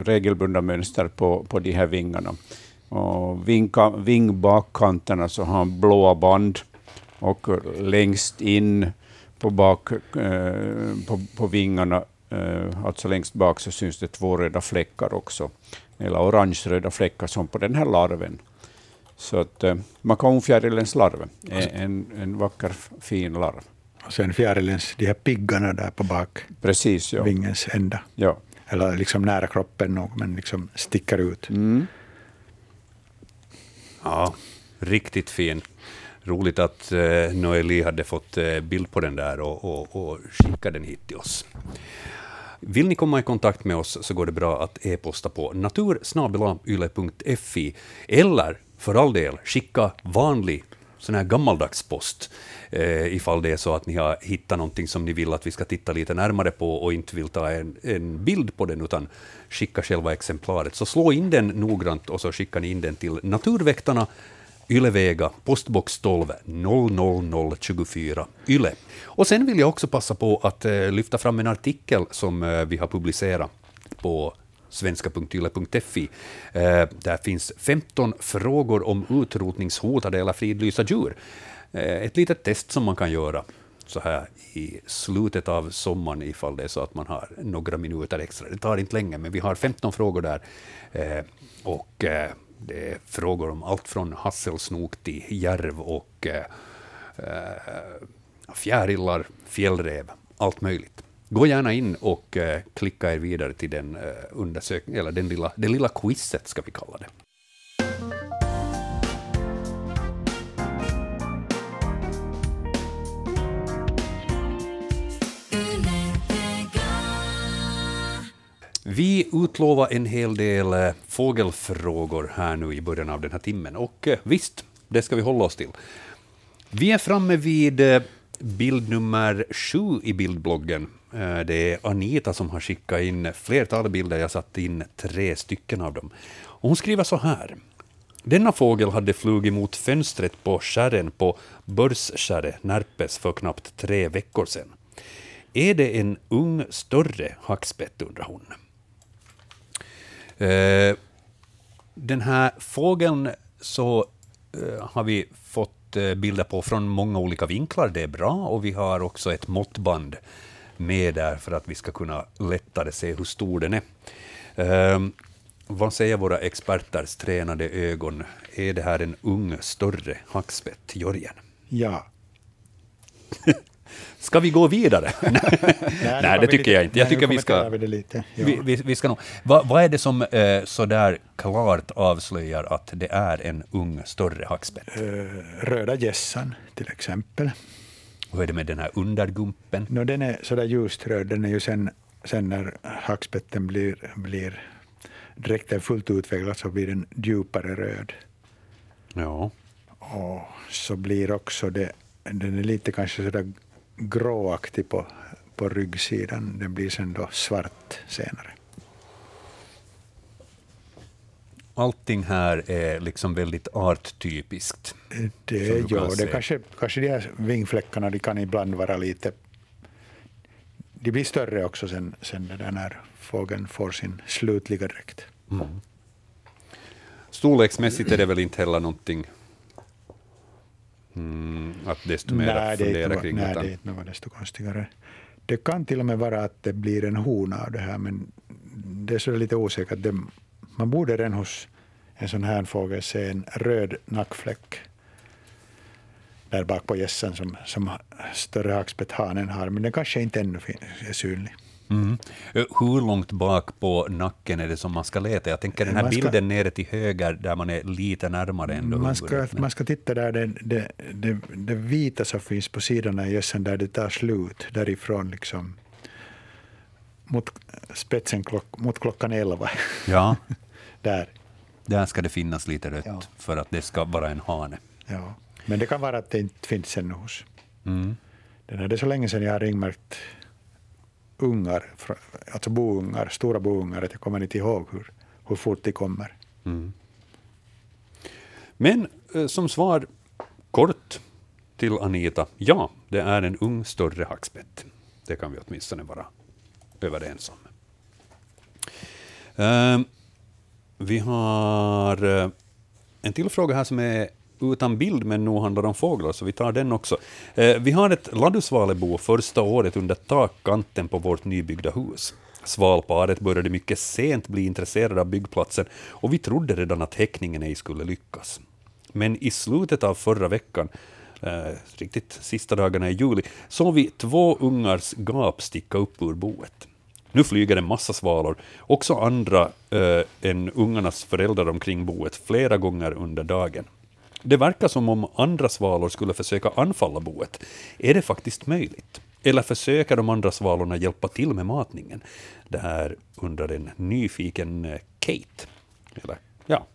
regelbundna mönster på, på de här vingarna. Och vinka, vingbakkanterna så har han blåa band och längst in på, bak, uh, på, på vingarna, alltså längst bak, så syns det två röda fläckar också, eller orange-röda fläckar som på den här larven. Så att eh, makonfjärilens larv är en, en vacker fin larv. Och sen fjärilens, de här piggarna där på bak Precis, ja. vingens ända. ja. Eller liksom nära kroppen nog, men liksom sticker ut. Mm. Ja, riktigt fin. Roligt att eh, Noeli hade fått eh, bild på den där och, och, och skicka den hit till oss. Vill ni komma i kontakt med oss så går det bra att e-posta på natursnabelayle.fi eller för all del skicka vanlig sån här gammaldags post eh, ifall det är så att ni har hittat någonting som ni vill att vi ska titta lite närmare på och inte vill ta en, en bild på den utan skicka själva exemplaret. Så slå in den noggrant och så skickar ni in den till Naturväktarna Ylevega, postbox 12 00024 Yle. Och sen vill jag också passa på att eh, lyfta fram en artikel som eh, vi har publicerat på svenska.yle.fi. Eh, där finns 15 frågor om utrotningshotade eller fridlysta djur. Ett litet test som man kan göra så här i slutet av sommaren ifall det är så att man har några minuter extra. Det tar inte länge, men vi har 15 frågor där. Och det är frågor om allt från hasselsnok till järv och eh, eh, fjärilar, fjällräv, allt möjligt. Gå gärna in och eh, klicka er vidare till den eh, undersökningen, eller den lilla, det lilla quizet ska vi kalla det. Vi utlovar en hel del eh, fågelfrågor här nu i början av den här timmen. Och eh, visst, det ska vi hålla oss till. Vi är framme vid eh, bild nummer sju i bildbloggen. Det är Anita som har skickat in flertal bilder. Jag satt in tre stycken av dem. Och hon skriver så här. Denna fågel hade flugit mot fönstret på skärren på Börskärre, Närpes, för knappt tre veckor sedan. Är det en ung, större hackspett, undrar hon. Eh, den här fågeln så eh, har vi fått eh, bilder på från många olika vinklar. Det är bra. Och vi har också ett måttband med där för att vi ska kunna lättare se hur stor den är. Eh, vad säger våra experters tränade ögon? Är det här en ung, större hackspett, Jörgen? Ja. Ska vi gå vidare? Nej, det tycker jag inte. Jag tycker vi ska... Lite. Ja. Vi, vi, vi ska nog, vad, vad är det som eh, sådär klart avslöjar att det är en ung, större hackspett? Eh, Röda gässan till exempel. Hur är det med den här undergumpen? No, den är sådär ljust röd. Den är ju sen, sen när hackspetten blir, blir dräkten fullt utvecklad så blir den djupare röd. Ja. Och så blir också det, den är lite kanske sådär gråaktig på, på ryggsidan. Den blir sen då svart senare. Allting här är liksom väldigt arttypiskt. Det kan gör se. det. Kanske, kanske de här vingfläckarna de kan ibland vara lite... De blir större också sen, sen där när fågeln får sin slutliga dräkt. Storleksmässigt är det väl inte heller någonting mm, att desto mer Nej, det är fundera kring. nej, utan- det är inte något desto konstigare. Det kan till och med vara att det blir en hona av det här, men det är så lite osäkert. Det, man borde redan hos en sån här fågel se en röd nackfläck där bak på gässan som, som större hackspetthanen har, men den kanske inte ännu är synlig. Mm. Eh, Hur långt bak på nacken är det som man ska leta? Jag tänker den här ska- bilden nere till höger där man är lite närmare ändå Man ska, man ska titta där, det, det, det, det vita som finns på sidorna i gässan där det tar slut, därifrån liksom mot spetsen klock, mot klockan elva. Ja, där. där ska det finnas lite rött Ja. för att det ska vara en hane. Ja. Men det kan vara att det inte finns ännu hos. Mm. Den här, det är så länge sedan jag har ringmärkt ungar, alltså boungar, stora boungar, att jag kommer inte ihåg hur, hur fort de kommer. Mm. Men eh, som svar kort till Anita, ja, det är en ung större hackspett. Det kan vi åtminstone vara överens om. Eh, vi har eh, en till fråga här som är utan bild, men nu handlar det om fåglar, så vi tar den också. Eh, vi har ett ladusvalebo första året under takkanten på vårt nybyggda hus. Svalparet började mycket sent bli intresserade av byggplatsen och vi trodde redan att häckningen ej skulle lyckas. Men i slutet av förra veckan eh, riktigt sista dagarna i juli, såg vi två ungars gap sticka upp ur boet. Nu flyger en massa svalor, också andra eh, än ungarnas föräldrar omkring boet, flera gånger under dagen. Det verkar som om andra svalor skulle försöka anfalla boet. Är det faktiskt möjligt? Eller försöker de andra svalorna hjälpa till med matningen? Det här undrar en nyfiken eh, Kate. Eller, ja.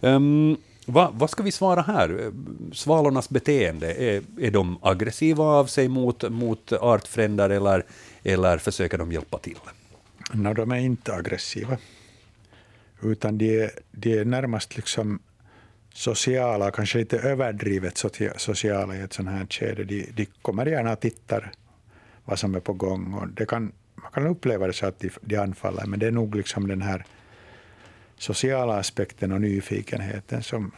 Ehm, um, vad, vad ska vi svara här? Svalornas beteende, är, är de aggressiva av sig mot, mot artfränder eller, eller försöker de hjälpa till? No, de är inte aggressiva, utan de är, de är närmast liksom sociala, kanske lite överdrivet sociala i ett sånt här skede. De, de kommer gärna och tittar vad som är på gång. Och det kan, man kan uppleva det så att de, de anfaller, men det är nog liksom den här sociala aspekten och nyfikenheten som,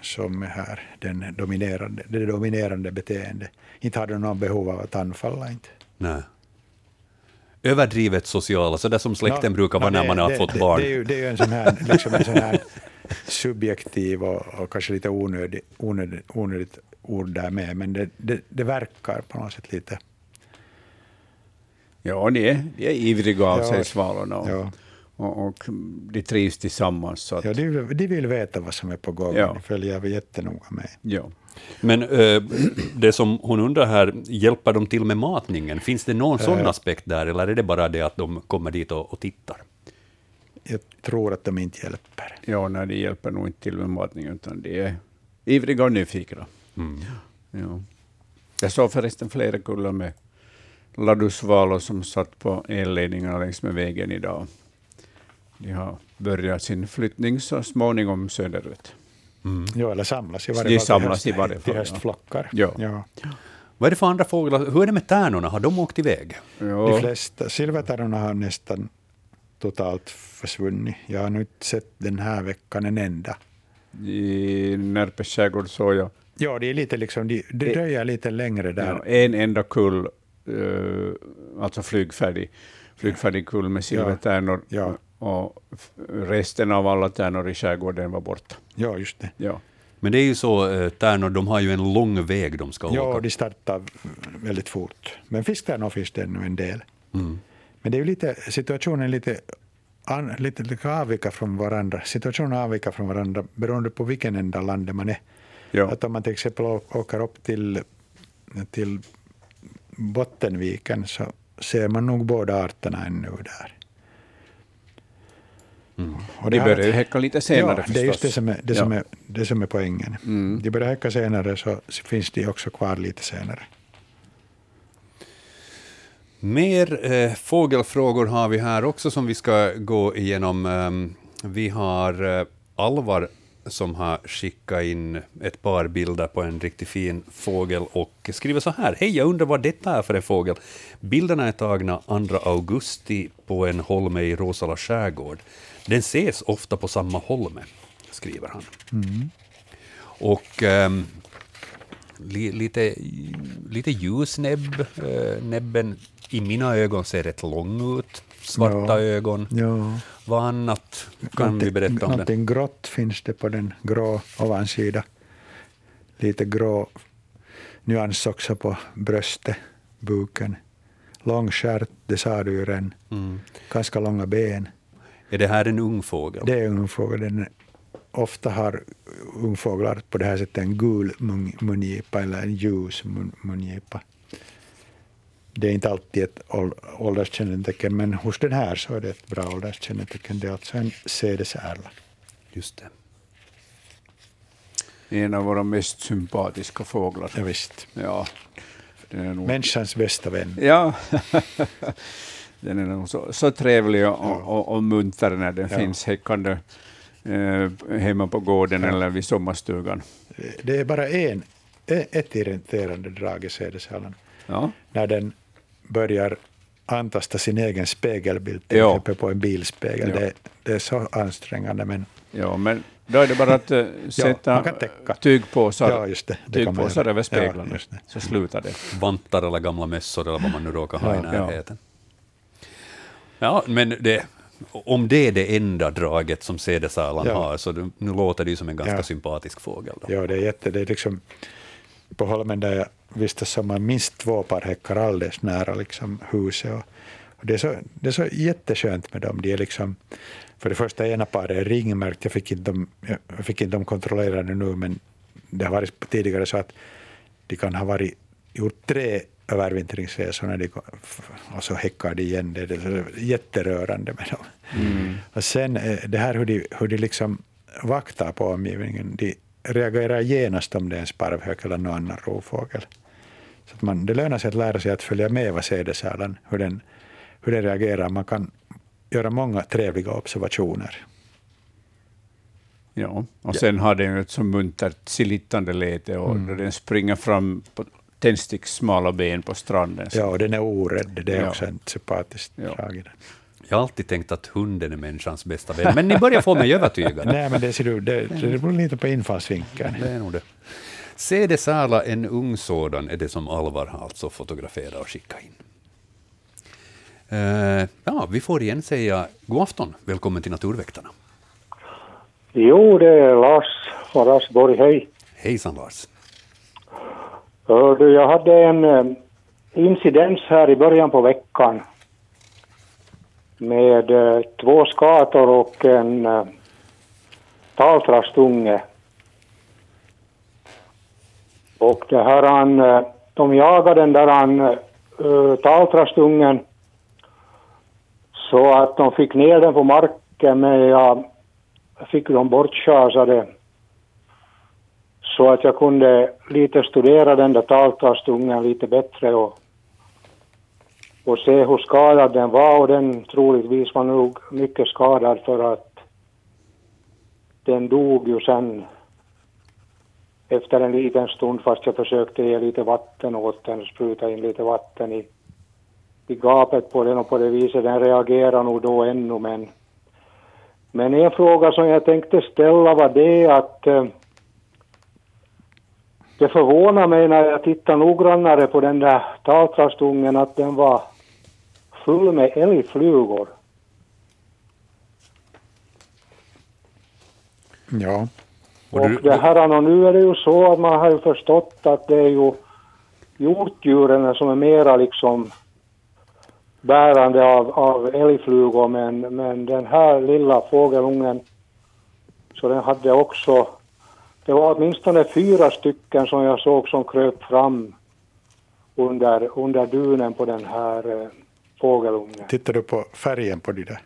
som är här den dominerande, det dominerande beteendet. Inte har de någon behov av att anfalla. Inte. Nej. Överdrivet sociala, så där som släkten no, brukar vara no, när man har det, fått det, barn. Det, är ju, det är ju en sån här, liksom en sån här subjektiv och, och kanske lite onödig, onödig, onödigt ord där med, men det, det, det verkar på något sätt lite... Ja, de är, de är ivriga av ja, sig, svalorna. Och, ja. och, och, de trivs tillsammans. Så att, ja, de, de vill veta vad som är på gång. Ja. De följer jättenoga med. Ja. Men äh, det som hon undrar här, hjälper de till med matningen? Finns det någon sån äh, aspekt där, eller är det bara det att de kommer dit och, och tittar? Jag tror att de inte hjälper. Ja, nej, de hjälper nog inte till med matningen, utan de är ivriga och nyfikna. Mm. Ja. Jag såg förresten flera kullar med ladusvalor som satt på elledningarna längs med vägen idag. De har börjat sin flyttning så småningom söderut. Mm. Ja, eller samlas i varje de fall samlas till, i varje fall, till höstflockar. Ja. Ja. Vad är det för andra fåglar? Hur är det med tärnorna? Har de åkt iväg? Ja. De flesta silvertärnorna har nästan totalt försvunnit. Jag har nu inte sett den här veckan en enda. I Närpes skärgård såg jag. Ja, det är lite liksom, det, det dröjer lite längre där. Ja, en enda kull, uh, alltså flygfärdig, flygfärdig kull med silvertärnor. Ja. Och resten av alla tärnor i skärgården var borta. Ja, just det. Ja. Men det är ju så, eh, tärnor, de har ju en lång väg de ska ja, åka. Ja, de startar väldigt fort. Men fisktärnor finns det ännu en del. Mm. Men det är ju lite, situationen lite, an, lite, lite avvika från varandra. Situationen avviker från varandra beroende på vilken enda land man är. Ja. Att om man till exempel åker upp till, till Bottenviken så ser man nog båda arterna ännu där. Mm. Och de börjar ju häcka lite senare ja, förstås. det är just det som är, det ja. som är, det som är poängen. Mm. De börjar häcka senare så finns de också kvar lite senare. Mer eh, fågelfrågor har vi här också som vi ska gå igenom. Um, vi har eh, Alvar som har skickat in ett par bilder på en riktigt fin fågel och skriver så här. Hej, jag undrar vad detta är för en fågel. Bilderna är tagna 2 augusti på en holme i Rosala skärgård. Den ses ofta på samma holme, skriver han. Mm. Och um, li, lite, lite ljusnäbb, uh, näbben i mina ögon ser rätt lång ut. Svarta ja. ögon. Ja. Vad annat kan någonting, vi berätta om Någonting det? grått finns det på den grå ovansida. Lite grå nyans också på bröstet, buken. Lång stjärt, det sa du ju redan. Mm. Ganska långa ben. Är det här en ung fågel? Det är en ung fågel. Den ofta har ungfåglar på det här sättet en gul mungipa eller en ljus mungipa det är inte alltid ett ålderskännetecken, men hos den här så är det ett bra ålderskännetecken. Det är alltså en sädesärla. Just det. En av våra mest sympatiska fåglar. Ja, visst. Ja, den är nog... Människans bästa vän. Ja, den är nog så, så trevlig och, ja. och, och munter när den ja. finns häckande hemma på gården eller vid sommarstugan. Det är bara en, ett irriterande drag i sädesärlan. Ja. När den börjar antasta sin egen spegelbild, till ja. exempel på en bilspegel. Ja. Det, det, är så ansträngande. Men, ja, men då är det bara att uh, sätta ja, tygpåsar, ja, just det. Det tygpåsar över speglarna, ja, så slutar det. Vantar eller gamla mössor eller vad man nu råkar ha i närheten. Ja, men det, om det är det enda draget som sädesärlan har, så det, nu låter det ju som en ganska sympatisk fågel. Då. Ja, det är jätte... Det är liksom, på Holmen där jag vistas har minst två par häckar alldeles nära liksom huset. Och, och det, är så, det är så jätteskönt med dem. De är liksom, för det första, ena paret är ringmärkt. Jag fick inte dem, jag fick inte dem kontrollerade nu, men det har varit tidigare så att de kan ha varit, gjort tre övervintringsresor när de, och så häckar de igen. Det är jätterörande med dem. Mm. Och sen eh, det här hur de, hur de liksom vaktar på omgivningen. De reagerar genast om det är en sparvhök eller någon annan rovfågel. Så att man, det lönar sig att lära sig att följa med vad sädesärlan, hur den, hur den reagerar. Man kan göra många trevliga observationer. Ja, och sen har den ett så muntert silittande läte och mm. den springer fram på tändstickssmala ben på stranden. Så. Ja, och den är orädd. Det är ja. också ett sympatiskt ja. drag i den. Jag har alltid tänkt att hunden är människans bästa vän, men ni börjar få mig övertygad. Nej, men det ser du, det, det beror lite på infallsvinkeln. Det är nog det. Se det Sala, en ung sådan, är det som Alvar alltså fotograferar och skickar in. Uh, ja, vi får igen säga god afton. Välkommen till Naturväktarna. Jo, det är Lars från Raseborg. Hej. Hejsan Lars. Hördu, jag hade en eh, incidens här i början på veckan med eh, två skator och en eh, taltrastunge. Och det här han, de jagade den där han, uh, taltrastungen så att de fick ner den på marken men jag fick dem bortschasade så att jag kunde lite studera den där taltrastungen lite bättre och och se hur skadad den var. Och den troligtvis var nog mycket skadad för att den dog ju sen efter en liten stund fast jag försökte ge lite vatten åt den, spruta in lite vatten i, i gapet på den. Och på det viset den reagerar nog då ännu. Men men en fråga som jag tänkte ställa var det att eh, det förvånar mig när jag tittar noggrannare på den där taltrastungen att den var full med älgflugor. Ja. Och, och det här, och nu är det ju så att man har ju förstått att det är ju hjortdjuren som är mera liksom bärande av, av älgflugor men, men den här lilla fågelungen så den hade också det var åtminstone fyra stycken som jag såg som kröp fram under, under dunen på den här eh, fågelungen. Tittar du på färgen på de där?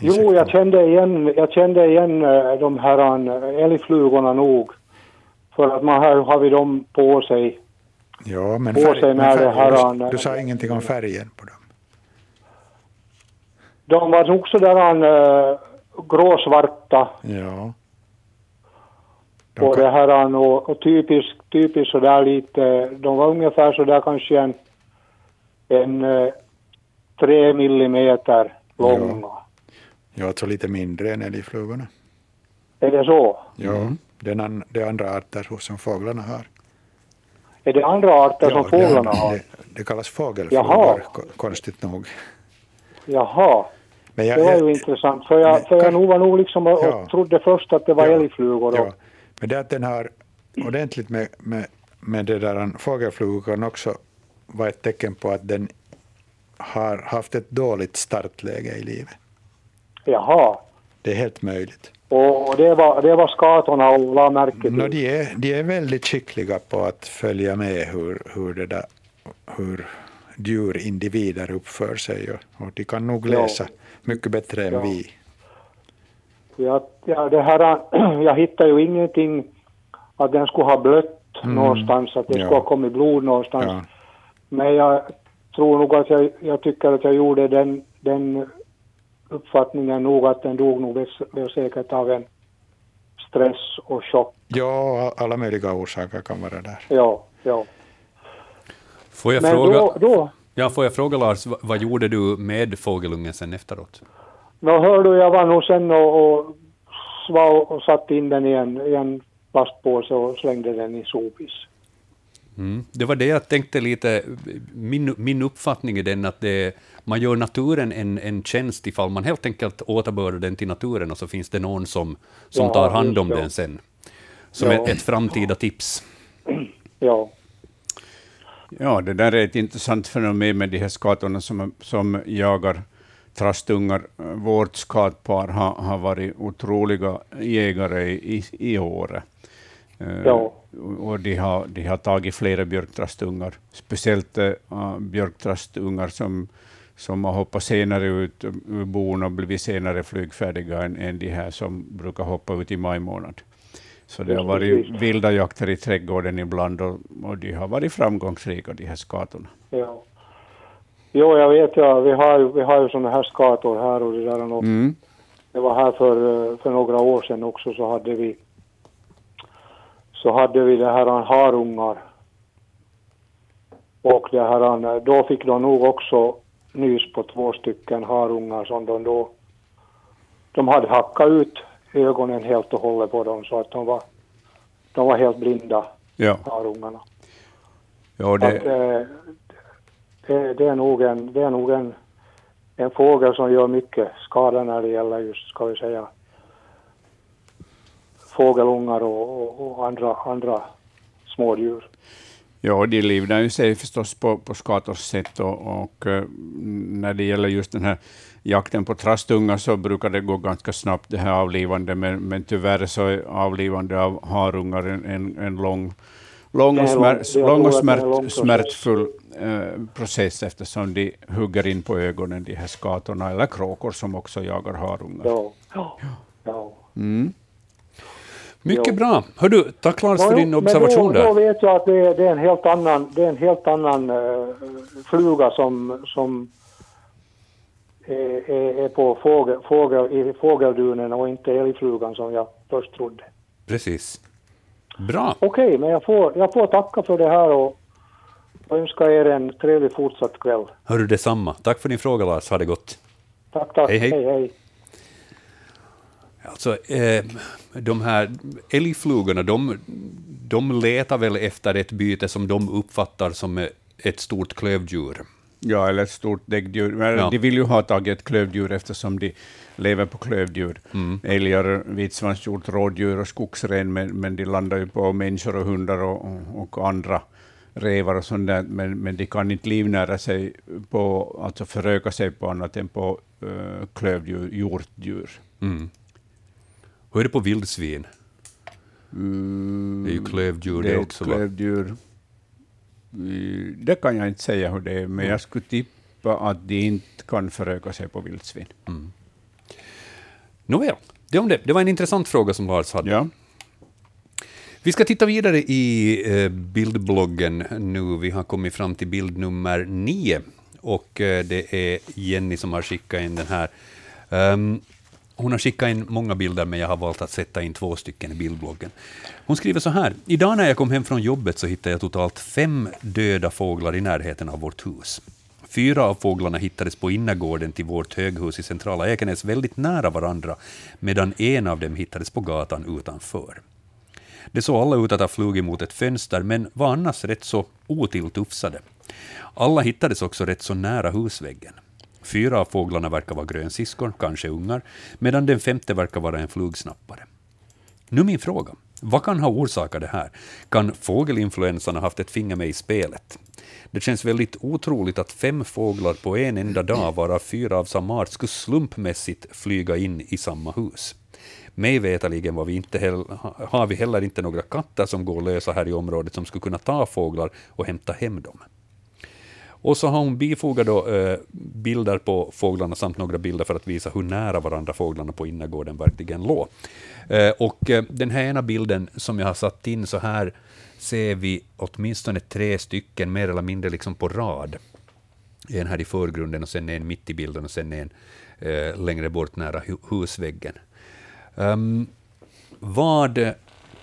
Jo, jag kände igen, jag kände igen eh, de här eh, älgflugorna nog. För att man har, har vi dem på sig. Ja, men, färg, sig men färg, här, du, du sa ingenting om färgen på dem. De var nog sådär uh, gråsvarta. Ja. De och det här och, och typiskt, typiskt sådär lite, de var ungefär sådär kanske en, en uh, tre millimeter långa. Ja, ja alltså lite mindre än älgflugorna. Är det så? Ja, mm. den an, det är andra arter som fåglarna har. Är det andra arter ja, som fåglarna det, har? Det, det kallas fågelflugor, konstigt nog. Jaha. Men jag, det var ju jag, intressant, för jag, men, för jag nog var nog liksom och, ja, trodde först att det var ja, älgflugor. Ja. Men det att den har ordentligt med, med, med det där fågelflugor kan också vara ett tecken på att den har haft ett dåligt startläge i livet. Jaha. Det är helt möjligt. Och det var, det var skatorna och la märke till? No, de, är, de är väldigt skickliga på att följa med hur, hur, det där, hur djurindivider uppför sig och, och de kan nog läsa ja. mycket bättre än ja. vi. Ja, ja, det här, jag hittar ju ingenting att den skulle ha blött mm. någonstans, att det ja. skulle ha kommit blod någonstans. Ja. Men jag tror nog att jag, jag tycker att jag gjorde den, den uppfattningen nog att den dog nog väl säkert av en stress och chock. Ja, alla möjliga orsaker kan vara där. Ja, ja. Får jag, Men fråga, då, då, ja, får jag fråga Lars, vad, vad gjorde du med fågelungen sen efteråt? Nå hör du, jag var nog sen och, och, och, och satte in den i en, i en plastpåse och slängde den i sopis. Mm. Det var det jag tänkte lite, min, min uppfattning är den att det, man gör naturen en, en tjänst ifall man helt enkelt återbördar den till naturen och så finns det någon som, som ja, tar hand om den sen. Som ja. ett, ett framtida tips. Ja. Ja, det där är ett intressant fenomen med de här skatorna som, som jagar trastungar. Vårt skatpar har, har varit otroliga jägare i, i året. Eh, Ja. Och de har, de har tagit flera björktrastungar, speciellt uh, björktrastungar som, som har hoppat senare ut ur bon och blivit senare flygfärdiga än, än de här som brukar hoppa ut i maj månad. Så det har varit vilda jakter i trädgården ibland och, och de har varit framgångsrika, de här skatorna. ja. Jo, jag vet ja, vi har vi har ju sådana här skator här och det där. Och Mm. Det var här för, för några år sedan också så hade vi så hade vi det här harungar. Och det här, då fick de nog också nys på två stycken harungar som de då de hade hackat ut ögonen helt och hållet på dem så att de var, de var helt blinda, Ja, harungarna. ja Att, det, eh, det, det är nog, en, det är nog en, en fågel som gör mycket skada när det gäller just, ska vi säga, fågelungar och, och, och andra, andra smådjur. Ja, de livnär ju sig förstås på, på skators sätt och, och eh, när det gäller just den här jakten på trastungar så brukar det gå ganska snabbt det här avlivande, men, men tyvärr så är avlivande av harungar en, en, en lång, lång och, är smär, lång- och smärt, smärtfull eh, process eftersom de hugger in på ögonen, de här skatorna, eller kråkor som också jagar harungar. Ja. ja. Mm. Mycket Ja. bra. Hör du, tack Lars för din observation då, Då där. vet jag att det är, det är en helt annan, det är en helt annan eh, fluga som, som är, är, är på fågel, fågel, i fågeldunen och inte älgflugan som jag först trodde. Precis. Bra. Okej, men jag får, jag får tacka för det här och, och önska er en trevlig fortsatt kväll. Hör du detsamma. Tack för din fråga Lars, ha det gott. Tack, tack. Hej, hej. hej, hej. Alltså, eh, de här älgflugorna, de, de letar väl efter ett byte som de uppfattar som ett stort klövdjur. Ja, eller ett stort däggdjur. Men Ja. De vill ju ha tagit ett klövdjur eftersom de lever på klövdjur. Mm. Älgar, vitsvanshjort, rådjur och skogsren, men, men de landar ju på människor och hundar och, och, andra rävar och sånt där, men, men de kan inte livnära sig på, alltså föröka sig på annat än på uh, klövdjur, hjortdjur. Mm. Hur är det på vildsvin? Det är ju klövdjur det, ett också. Va? klövdjur. Mm, Det kan jag inte säga hur det är, men jag skulle tippa att de inte kan föröka sig på vildsvin. Nåväl, det om det. Det var en intressant fråga som Lars hade. Ja. Vi ska titta vidare i eh, bildbloggen nu. Vi har kommit fram till bild nummer nio. Och eh, det är Jenny som har skickat in den här. Ehm, hon har skickat in många bilder, men jag har valt att sätta in två stycken i bildbloggen. Hon skriver så här. Idag när jag kom hem från jobbet så hittade jag totalt fem döda fåglar i närheten av vårt hus. Fyra av fåglarna hittades på innergården till vårt höghus i centrala Ekenäs väldigt nära varandra, medan en av dem hittades på gatan utanför. Det såg alla ut att ha flugit mot ett fönster, men var annars rätt så otilltufsade. Alla hittades också rätt så nära husväggen. Fyra av fåglarna verkar vara grönsiskor, kanske ungar, medan den femte verkar vara en flugsnappare. Nu min fråga. Vad kan ha orsakat det här? Kan fågelinfluensan ha haft ett finger med i spelet? Det känns väldigt otroligt att fem fåglar på en enda dag, varav fyra av samma art, skulle slumpmässigt flyga in i samma hus. Mig veterligen var vi inte heller, har vi heller inte några katter som går lösa här i området som skulle kunna ta fåglar och hämta hem dem. Och så har hon bifogat då, eh, bilder på fåglarna samt några bilder för att visa hur nära varandra fåglarna på innergården verkligen låg. Eh, och eh, den här ena bilden som jag har satt in så här ser vi åtminstone tre stycken mer eller mindre liksom på rad. En här i förgrunden och sen en mitt i bilden och sen en eh, längre bort nära hu husväggen. Um, vad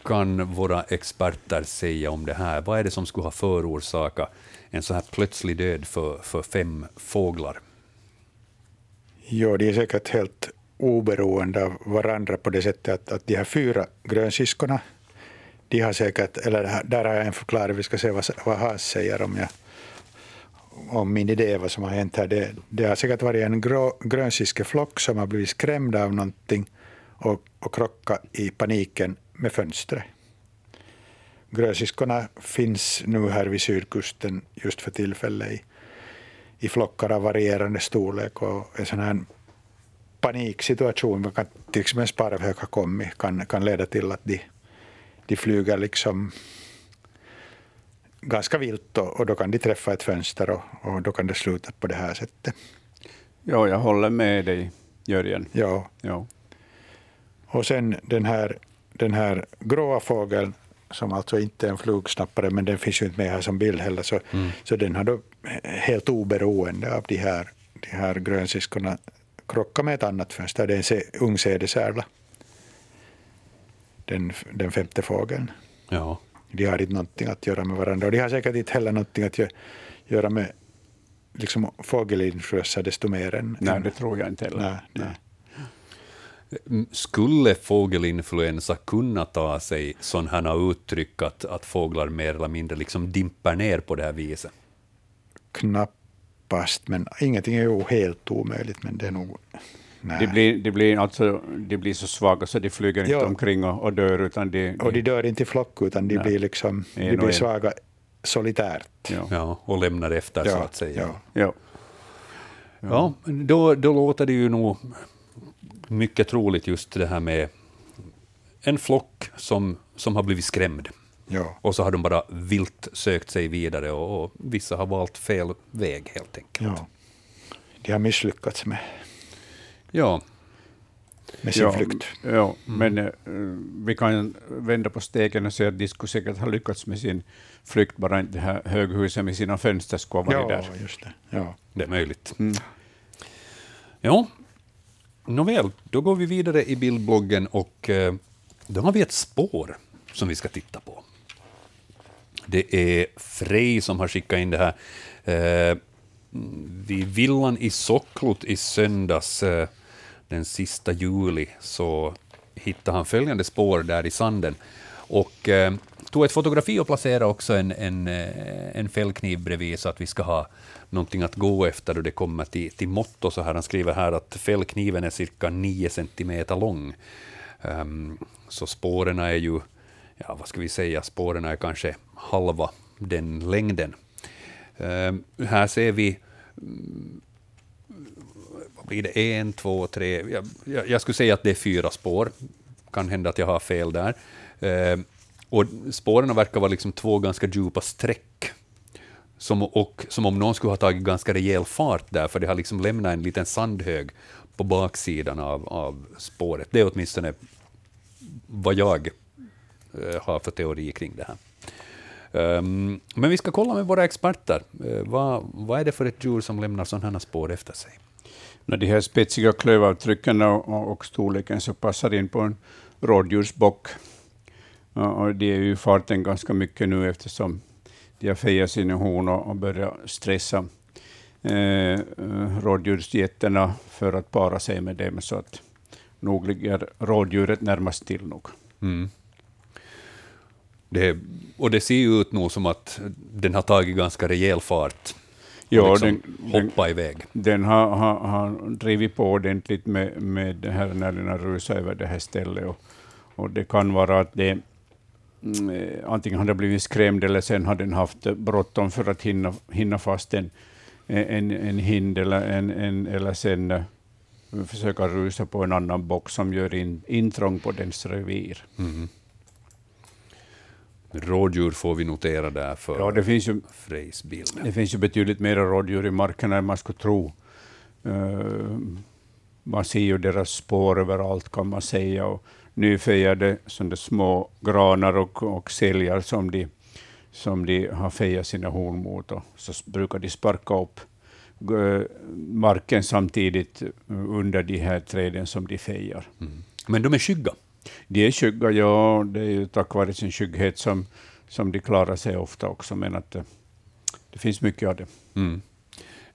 kan våra experter säga om det här? Vad är det som skulle ha förorsakat en så här plötslig död för, för fem fåglar? Ja, de är säkert helt oberoende av varandra på det sättet att, att de här fyra grönsyskorna, de har säkert, eller där har jag en förklaring, vi ska se vad, vad Haas säger om, jag, om min idé vad som har hänt här. Det, det har säkert varit en grå, som har blivit skrämd av någonting och, och krockat i paniken med fönstret grönsiskorna finns nu här vid sydkusten just för tillfället i, i flockar av varierande storlek och en sån här paniksituation, kan, till exempel en sparvhök har kommit, kan, kan leda till att de, de flyger liksom ganska vilt och, och, då kan de träffa ett fönster och, och, då kan det sluta på det här sättet. Ja, jag håller med dig, Jörgen. Ja. ja. Och sen den här, den här gråa fågeln, som alltså inte är en flugsnappare, men den finns ju inte med här som bild heller, så, mm. så den har då helt oberoende av de här, de här grönsiskorna krockat med ett annat fönster. Det är en ung sädesärla. Den, den femte fågeln. Ja. De har inte någonting att göra med varandra. Och de har säkert inte heller någonting att göra med liksom, fågelinfluensa desto mer än... Nej, det tror jag inte heller. Nej, nej. Mm, skulle fågelinfluensa kunna ta sig sådana uttryck att, att fåglar mer eller mindre liksom dimper ner på det här viset? Knappast, men ingenting är ju helt omöjligt, men det är nog... Nej. De blir, de, blir alltså, de blir så svaga så de flyger inte ja. omkring och, och, dör. Utan de, och de dör inte i flock, utan de blir, liksom, de blir svaga solitärt. Ja. ja. och lämnar efter, ja, så att säga. Ja, ja. ja. då, då låter det ju nog mycket troligt just det här med en flock som, som har blivit skrämd. Ja. Och så har de bara vilt sökt sig vidare och, och vissa har valt fel väg helt enkelt. Ja. De har misslyckats med, ja. med sin ja, flykt. Ja, mm. men uh, vi kan vända på stegen och säga att de skulle säkert ha lyckats med sin flykt, bara inte det här höghuset med sina fönster skulle ha varit ja, där. Just det. Ja, det är möjligt. Mm. Ja, Nåväl, då går vi vidare i bildbloggen och eh, då har vi ett spår som vi ska titta på. Det är Frej som har skickat in det här. Eh, vid villan i Socklot i söndags, eh, den sista juli, så hittade han följande spår där i sanden. Och eh, tog ett fotografi och placerade också en, en, eh, en fällkniv bredvid så att vi ska ha någonting att gå efter då det kommer till, till mått. Och så här. Han skriver här att fällkniven är cirka 9 centimeter lång. Um, så spåren är ju, ja vad ska vi säga, spåren är kanske halva den längden. Um, här ser vi um, vad blir det, en, två, tre, jag, jag, jag, skulle säga att det är fyra spår. Kan hända att jag har fel där. Ehm, och spåren verkar vara liksom två ganska djupa streck som, och, som om någon skulle ha tagit ganska rejäl fart där, för det har liksom lämnat en liten sandhög på baksidan av, av spåret. Det är åtminstone vad jag eh, har för teori kring det här. Um, men vi ska kolla med våra experter. Uh, vad, vad är det för ett djur som lämnar sådana här spår efter sig? När de här spetsiga klövavtrycken och, och storleken så passar in på en rådjursbock. Och det är ju farten ganska mycket nu eftersom de har fejat sina horn och börjat stressa eh, rådjursgetterna för att para sig med dem, så att nog ligger rådjuret närmast till nog. Mm. Det, och det ser ju ut nog som att den har tagit ganska rejäl fart. Ja, liksom den, hoppa den, iväg. Den har, har, har drivit på ordentligt med, med det här när den har rusat över det här stället. Och, och det kan vara att det antingen har den blivit skrämd eller sen har den haft bråttom för att hinna, hinna fast en, en, en hind eller, en, en, eller sen uh, försöka rusa på en annan bock som gör in, intrång på dens revir. Mm. Rådjur får vi notera där för ja, det finns ju, Frejs bild. Det finns ju betydligt mer rådjur i marken än man skulle tro. Uh, man ser ju deras spår överallt kan man säga. Och, nyfejade sådana små granar och, och säljar som de, som de har fejat sina horn mot. Och så brukar de sparka upp marken samtidigt under de här träden som de fejar. Mm. Men de är skygga? De är skygga, ja. Det är ju tack vare sin skygghet som, som de klarar sig ofta också, men att det, det finns mycket av det. Mm.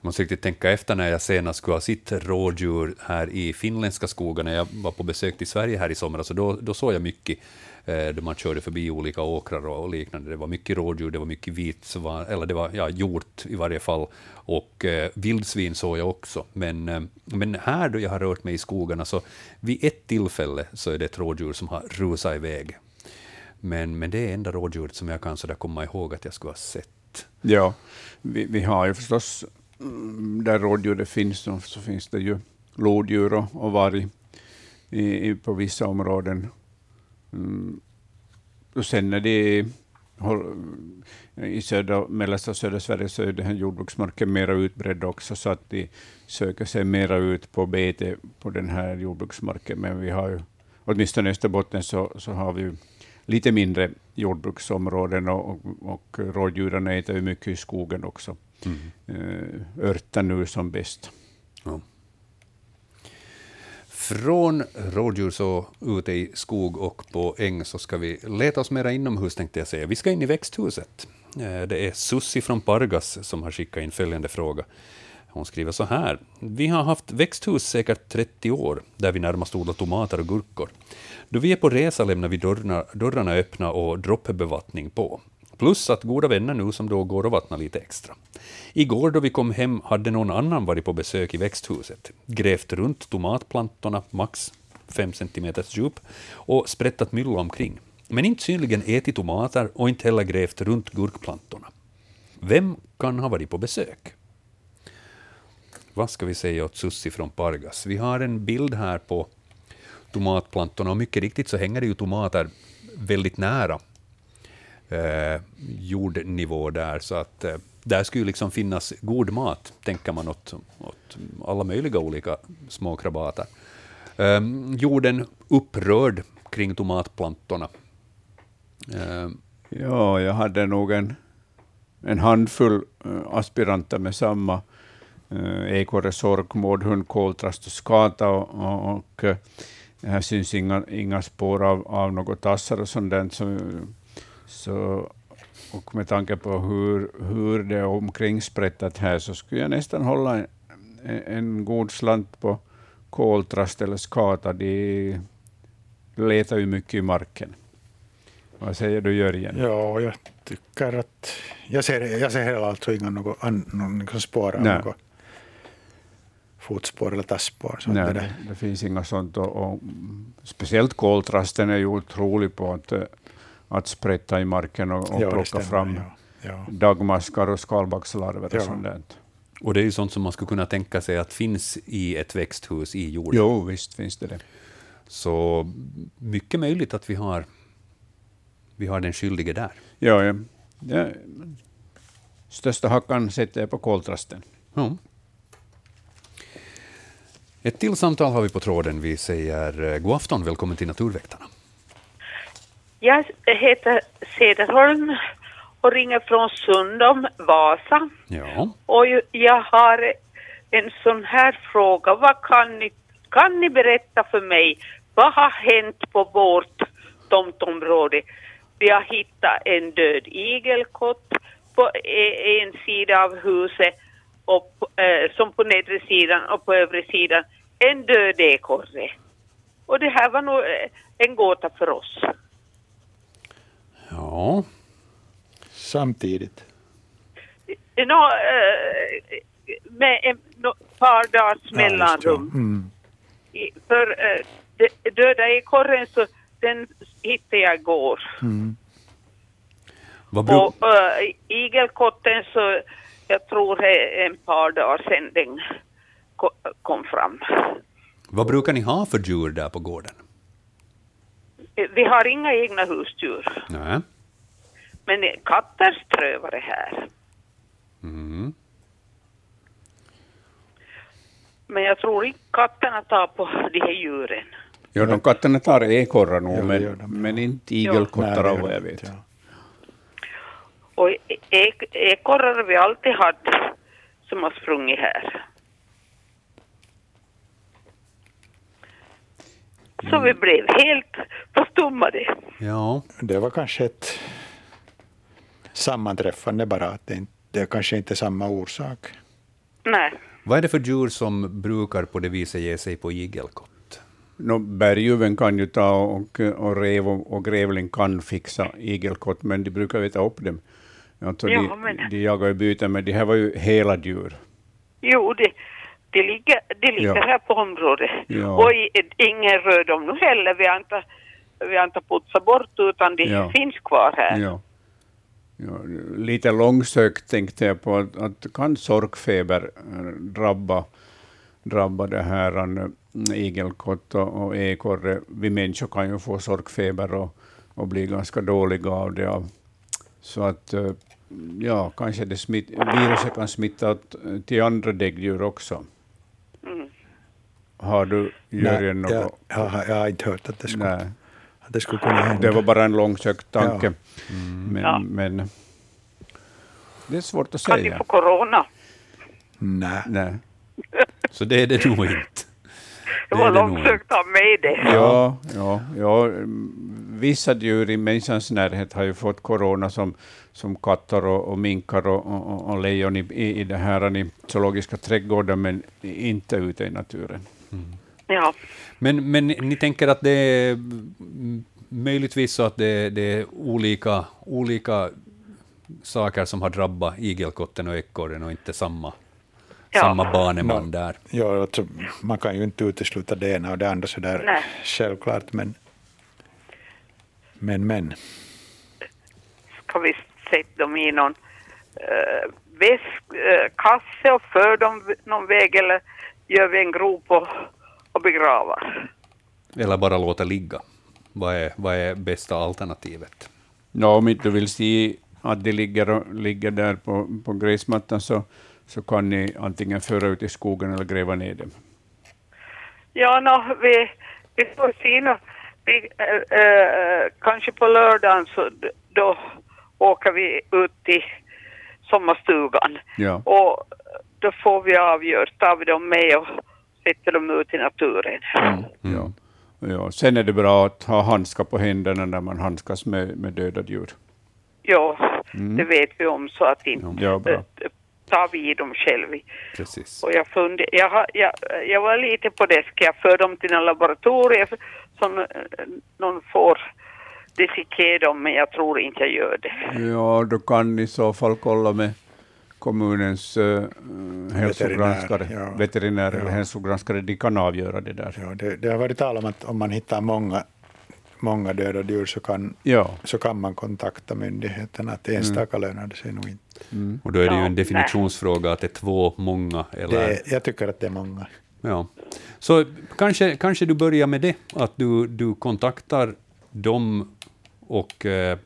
Måste riktigt tänka efter när jag senast skulle ha sett rådjur här i finländska skogarna. Jag var på besök i Sverige här i somras, och då, då såg jag mycket eh, då man körde förbi olika åkrar och liknande. Det var mycket rådjur, det var mycket vit, eller det var ja, hjort i varje fall, och eh, vildsvin såg jag också. Men, eh, men här då jag har rört mig i skogarna, så vid ett tillfälle så är det ett rådjur som har rusat iväg. Men, men det är enda rådjuret som jag kan så där komma ihåg att jag skulle ha sett. Ja, vi, vi har ju förstås, Mm, där rådjuret finns, så finns det ju lodjur och, och varg i, i, på vissa områden. Mm. Och sen när det i södra, mellersta och södra Sverige så är den här jordbruksmarken mera utbredd också, så att de söker sig mera ut på bete på den här jordbruksmarken. Men vi har ju, åtminstone i Österbotten, så, så har vi ju lite mindre jordbruksområden och, och, och rådjuren äter ju mycket i skogen också mm. örta nu som bäst. Ja. Från rådjur så ute i skog och på äng så ska vi leta oss mera inomhus tänkte jag säga. Vi ska in i växthuset. Eh, det är Sussi från Pargas som har skickat in följande fråga. Hon skriver så här. Vi har haft växthus säkert 30 år, där vi närmast odlar tomater och gurkor. Då vi är på resa lämnar vi dörrarna, dörrarna öppna och droppbevattning på. Plus att goda vänner nu som då går och vattnar lite extra. Igår då vi kom hem hade någon annan varit på besök i växthuset, grävt runt tomatplantorna, max 5 cm djup, och sprättat mylla omkring. Men inte synligen ätit tomater och inte heller grävt runt gurkplantorna. Vem kan ha varit på besök? Vad ska vi säga åt Sussi från Pargas? Vi har en bild här på tomatplantorna och mycket riktigt så hänger det ju tomater väldigt nära eh, jordnivå där, så att eh, där skulle ju liksom finnas god mat, tänker man åt, åt alla möjliga olika små krabater. Eh, jorden upprörd kring tomatplantorna. Eh, Ja, jag hade nog en, en handfull eh, aspiranter med samma eh, ekorre, sork, mårdhund, koltrast och skata. Och, och, eh, här syns inga, inga spår av, av något tassar och sånt där. Så, så, och med tanke på hur, hur det är omkringsprättat här så skulle jag nästan hålla en, en god slant på koltrast eller skata. De letar ju mycket i marken. Vad säger du Jörgen? Ja, jag tycker att... Jag ser, jag ser heller alltså inga något, någon liksom spår av något fotspår eller tasspår. Nej, det det, finns inga sånt. Och, och, speciellt koltrasten är ju otrolig på att, eh, att sprätta i marken och, och ja, plocka stämmer, fram Ja, ja. dagmaskar och skalbaggslarver Ja. och sånt där. och det är ju sånt som man skulle kunna tänka sig att finns i ett växthus i jorden. Jo, visst finns det det. Så mycket möjligt att vi har, vi har den skyldige där. Ja, ja. ja. Största hackan sätter jag på koltrasten. Ja. Ett till samtal har vi på tråden. Vi säger eh, god afton, välkommen till Naturväktarna. Jag heter Cederholm och ringer från Sundom, Vasa. Ja, Och jag har en sån här fråga. Vad kan ni, kan ni berätta för mig? Vad har hänt på vårt tomtområde? Vi har hittat en död igelkott på e- en sida av huset och, eh, som på nedre sidan och på övre sidan en död ekorre. Och det här var nog eh, en gåta för oss. Ja. Samtidigt. Nå, eh, med ett no, par dagars Ja, mellanrum. det. Mm. I- För det döda ekorren så den hittade jag igår. Mm. Och äh, igelkotten så jag tror det är en par dagar sedan den ko- kom fram. vad brukar ni ha för djur där på gården? Vi har inga egna husdjur, Nej. men katter strövar det här. Mm. Men jag tror inte katterna tar på de här djuren. Ja, de katterna tar ekorrar nog, men, men inte igelkottar av vad jag vet. ja. Och ek- ekorrar har vi alltid haft som har sprungit här. Så vi blev helt förstummade. Ja, Det var kanske ett sammanträffande bara, att det, är kanske inte samma orsak. Nej. vad är det för djur som brukar på det viset ge sig på igelkott? No, berguven kan ju ta och, och rev och, och grävling kan fixa igelkott, men de brukar veta upp dem. Alltså, Ja, de, men- de jagar ju byten, men de här var ju hela djur. Jo, det, det ligger, det ligger Ja. här på området. Ja. Och i, ingen rör dem nu heller. Vi har inte vi har inte putsat bort utan de Ja. finns kvar här. Ja. Lite långsökt tänkte jag på att, att kan sorkfeber eh, drabba, drabba det här eh, igelkott och, och ekorre. Vi människor kan ju få sorkfeber och, och bli ganska dåliga av det. Så att eh, ja, kanske det smitt, viruset kan smitta till andra däggdjur också. Mm. Har du, jag, något? jag, har- jag har inte hört att det skulle, Nej. att det skulle kunna hända. Det var bara en långsökt tanke. Ja. Men, Ja. men det är svårt att Kan de säga. få corona? Nej. Nej. Så det är det nog inte. Det var långsökt av mig det. Ja, ja, ja. mm, Vissa djur i människans närhet har ju fått corona som, som katter och, och minkar och, och, och lejon i, i, i det här i zoologiska trädgården, men inte ute i naturen. Ja. Men, men ni tänker att det är mm, möjligtvis så att det, det är olika, olika saker som har drabbat igelkotten och ekorren och inte samma, Ja. samma baneman No. där. Ja, alltså, man kan ju inte utesluta det ena och det andra sådär Nej. självklart, men men, men. Ska vi sätta dem i någon uh, väsk, eh, kasse och för dem någon väg eller gör vi en grop och, och begravar? Eller bara låta ligga. Vad är, vad är bästa alternativet? Ja, om inte du vill se att de ligger, ligger där på, på gräsmattan så, så kan ni antingen föra ut i skogen eller gräva ner dem. Ja, no, vi, vi får se nu. Vi, eh, eh, kanske på lördagen så då åker vi ut till sommarstugan. Ja. Och då får vi avgöra, tar vi dem med och sätter dem ut i naturen. Ja. Ja. Sen är det bra att ha handskar på händerna när man handskas med, med döda djur. Ja, det vet vi om så att inte Mm. Ja, bra. eh, tar vi i dem själva. Precis. Och jag, funder, jag, jag, jag var lite på det, ska jag föra dem till en laboratorium som eh, någon får dissekera dem, men jag tror inte jag gör det. Ja, du kan i så fall kolla med kommunens uh, hälsogranskare, ja. veterinär eller Ja. hälsogranskare, de kan avgöra det där. Ja, det, det har varit tal om att om man hittar många, många döda djur så kan, Ja, så kan man kontakta myndigheterna. Att Mm. enstaka lönar det sig nog inte. Och då är det ju en definitionsfråga att det är två, många eller... Det, jag tycker att det är många. Ja. Så kanske, kanske du börjar med det, att du, du kontaktar dem och eh,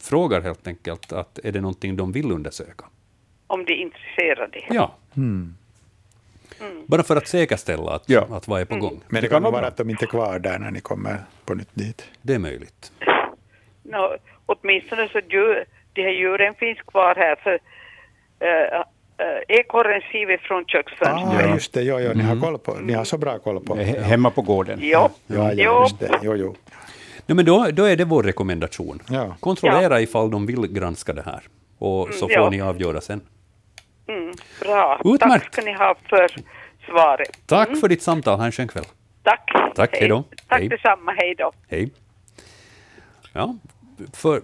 frågar helt enkelt att är det någonting de vill undersöka. Om de är intresserade. Ja. Bara för att säkerställa att, Ja. att vad är på gång. Men det, kan vara att de inte är kvar där när ni kommer på nytt dit. Det är möjligt. Nå, åtminstone så djur, de här djuren finns kvar här för äh, ekorren vi från köksfönstret. Ah, just det, jo, jo, ni, har koll på, ni har så bra koll på. he- hemma på gården. Jo, Ja, ja, jo. just det. Jo, jo. Nej, men då, då är det vår rekommendation. Ja. Kontrollera ifall de vill granska det här. Och så Mm, får ja. ni avgöra sen. Mm, bra. Utmärkt. Tack ska ni ha för svaret. Tack för ditt samtal. Ha en skön kväll. Tack. Tack, hej då. Tack Hej. detsamma, hej då. Hej. Ja, för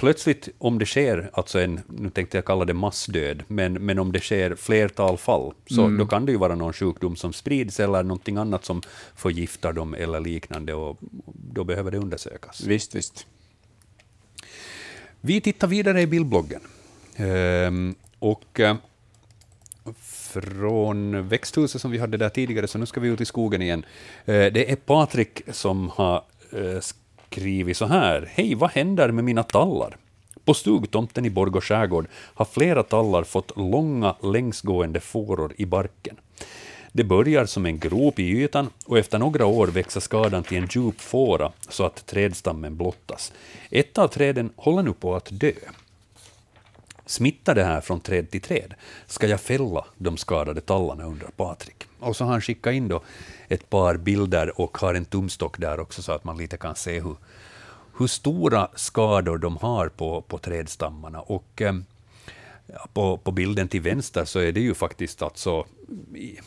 plötsligt om det sker, alltså en, nu tänkte jag kalla det massdöd, men, men om det sker flertal fall, så då kan det ju vara någon sjukdom som sprids eller någonting annat som förgiftar dem eller liknande, och då behöver det undersökas. Visst, visst. Vi tittar vidare i bildbloggen. Ehm, och eh, från växthuset som vi hade där tidigare, så nu ska vi ut i skogen igen. Eh, det är Patrik som har eh, skrivit så här. Hej, vad händer med mina tallar? På stugtomten i Borgå skärgård har flera tallar fått långa längsgående fåror i barken. Det börjar som en grop i ytan och efter några år växer skadan till en djup fåra så att trädstammen blottas. Ett av träden håller nu på att dö. Smittar det här från träd till träd? Ska jag fälla de skadade tallarna, undrar Patrik. Och så har han skickat in då ett par bilder och har en tumstock där också så att man lite kan se hur, hur stora skador de har på, på trädstammarna. Och eh, på, på bilden till vänster så är det ju faktiskt alltså,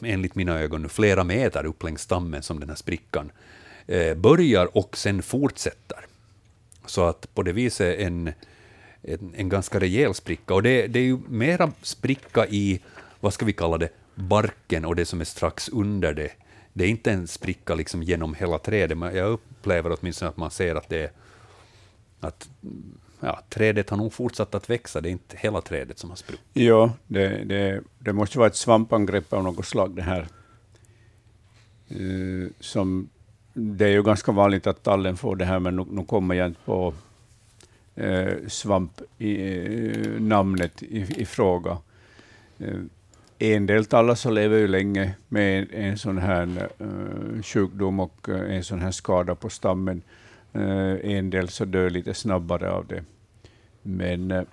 enligt mina ögon, flera meter upp längs stammen som den här sprickan eh, börjar och sen fortsätter. Så att på det viset en, en, en ganska rejäl spricka. Och det, det är ju mera spricka i, vad ska vi kalla det, barken och det som är strax under det, det är inte en spricka liksom genom hela trädet, men jag upplever åtminstone att man ser att det är att ja, trädet har nog fortsatt att växa, det är inte hela trädet som har spruckit. Ja, det, det, det måste vara ett svampangrepp av något slag det här. Uh, som, det är ju ganska vanligt att tallen får det här, men nu, nu kommer jag inte på Eh, svamp i, eh, namnet i, i fråga. Eh, en del tallar så lever ju länge med en, en sån här sjukdom och en sån här skada på stammen. en del så dör lite snabbare av det. Men eh,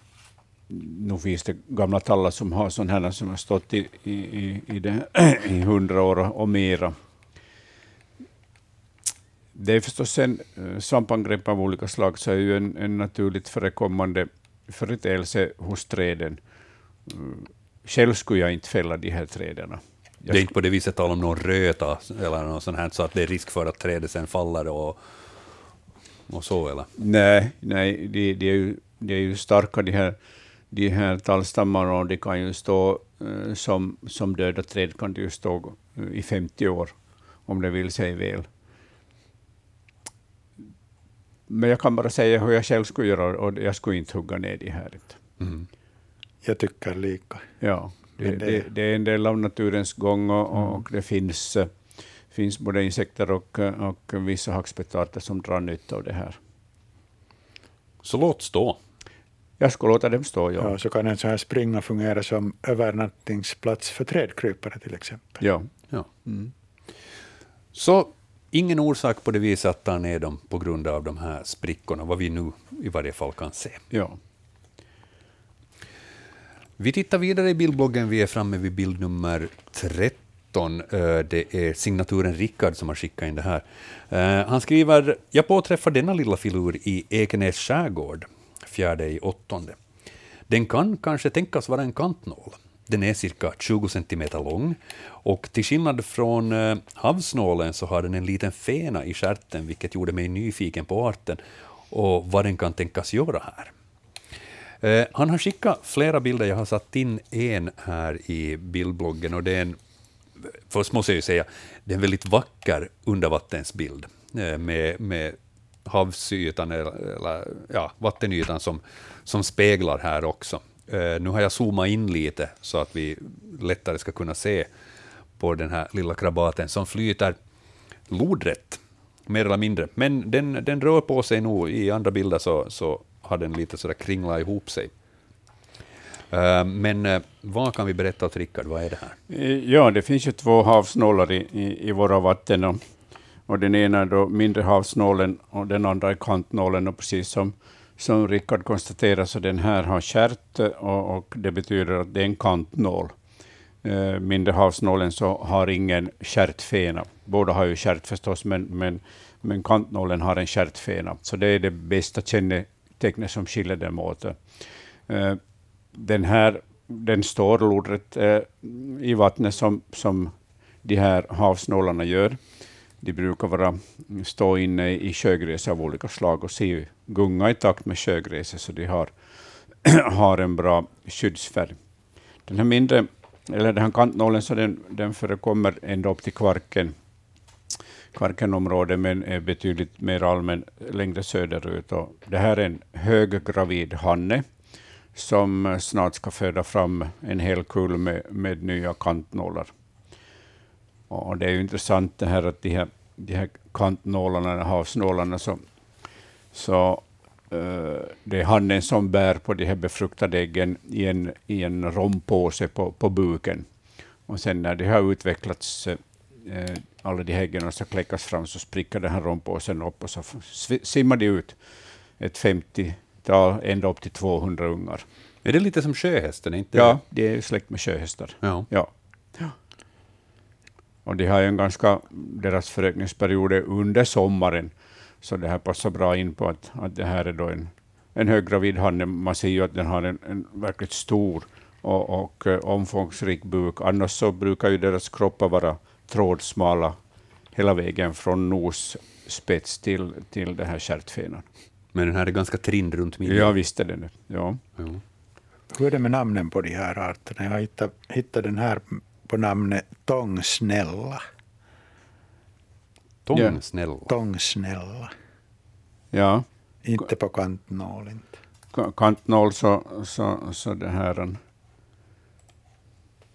nu finns det gamla tallar som har sådana här som har stått i, i, i, det, i hundra år och mera. Det är förstås en eh, svampangrepp av olika slag, så är ju en, en naturligt förekommande företeelse hos träden. Mm, själv skulle jag inte fälla de här träden. Det är inte på det viset tal om någon röta eller något sånt här, så att det är risk för att trädet sen faller och, och så, eller? Nej, nej det, det är ju de är ju starka de här, de här tallstammarna och de kan ju stå uh, som, som döda träd kan de ju stå i 50 år om det vill sig väl. Men jag kan bara säga hur jag själv skulle göra och jag skulle inte hugga ner de här. Mm. Jag tycker lika. Ja, det, det, det, är en del av naturens gång och, mm. och det finns, finns både insekter och, och vissa hackspetarter som drar nytta av det här. Så låt stå. Jag skulle låta dem stå, ja. ja. Så kan en sån här springa fungera som övernattningsplats för trädkrypare till exempel. Ja. ja. Mm. Så ingen orsak på det viset att ta ner dem på grund av de här sprickorna, vad vi nu i varje fall kan se. Ja. Vi tittar vidare i bildbloggen. Vi är framme vid bild nummer 13. Eh, det är signaturen Rickard som har skickat in det här. Eh, han skriver, jag påträffar denna lilla filur i Ekenäs skärgård fjärde i åttonde. Den kan kanske tänkas vara en kantnål. Den är cirka 20 cm lång och till skillnad från eh, havsnålen så har den en liten fena i stjärten, vilket gjorde mig nyfiken på arten och vad den kan tänkas göra här. Eh, han har skickat flera bilder, jag har satt in en här i bildbloggen och det är en, först måste jag ju säga, det är en väldigt vacker undervattensbild eh, med, med havsytan eller, eller ja, vattenytan som, som speglar här också. Uh, nu har jag zoomat in lite så att vi lättare ska kunna se på den här lilla krabaten som flyter lodrätt, mer eller mindre. Men den, den rör på sig nog. I andra bilder så, så har den lite sådär kringlat ihop sig. Uh, men uh, vad kan vi berätta åt Rickard, vad är det här? Ja, det finns ju två havsnålar i, i, i våra vatten. Och och den ena är då mindre havsnålen och den andra är kantnålen. Och precis som, som Rickard konstaterar så den här har kärt eh, och, och det betyder att det är en kantnål. Eh, mindre havsnålen så har ingen kärtfena. Båda har ju kärt förstås, men, men, men kantnålen har en kärtfena. Så det är det bästa kännetecknet som skiljer dem åt. Eh, den här den står lodrätt eh, i vattnet som, som de här havsnålarna gör. De brukar vara, mm, stå inne i sjögräset av olika slag och se, gunga i takt med sjögräset, så de har, har en bra skyddsfärg. Den här mindre, eller den här kantnålen, så den, den förekommer ända upp till Kvarken, Kvarkenområdet, men är betydligt mer allmän längre söderut. Och det här är en höggravid hanne som eh, snart ska föda fram en hel kull med, med nya kantnålar. Och det är ju intressant det här att de här, de här kantnålarna, havsnålarna, så, så uh, det är hannen som bär på de här befruktade äggen i en, i en rompåse på, på buken. Och sen när det har utvecklats, uh, alla de här äggen så kläckas fram, så spricker den här rompåsen upp och så simmar de ut ett 50-tal, ända upp till 200 ungar. Är det lite som sjöhästen? Inte ja, det är släkt med sjöhästar. Ja. ja. Och de har en ganska, deras förökningsperiod är under sommaren, så det här passar bra in på att, att det här är då en, en höggravid hanne. Man ser ju att den har en, en verkligt stor och, och uh, omfångsrik buk. Annars så brukar ju deras kroppar vara trådsmala hela vägen från nosspets till, till det här stjärtfenan. Men den här är ganska trind runt midjan? Ja, visst är den det. Ja. ja. Hur är det med namnen på de här arterna? Jag har hittat, hittat den här på namnet Tångsnälla. Tångsnälla. Tångsnälla. Ja, Inte på kantnål. Inte. kantnål så, så, så det här...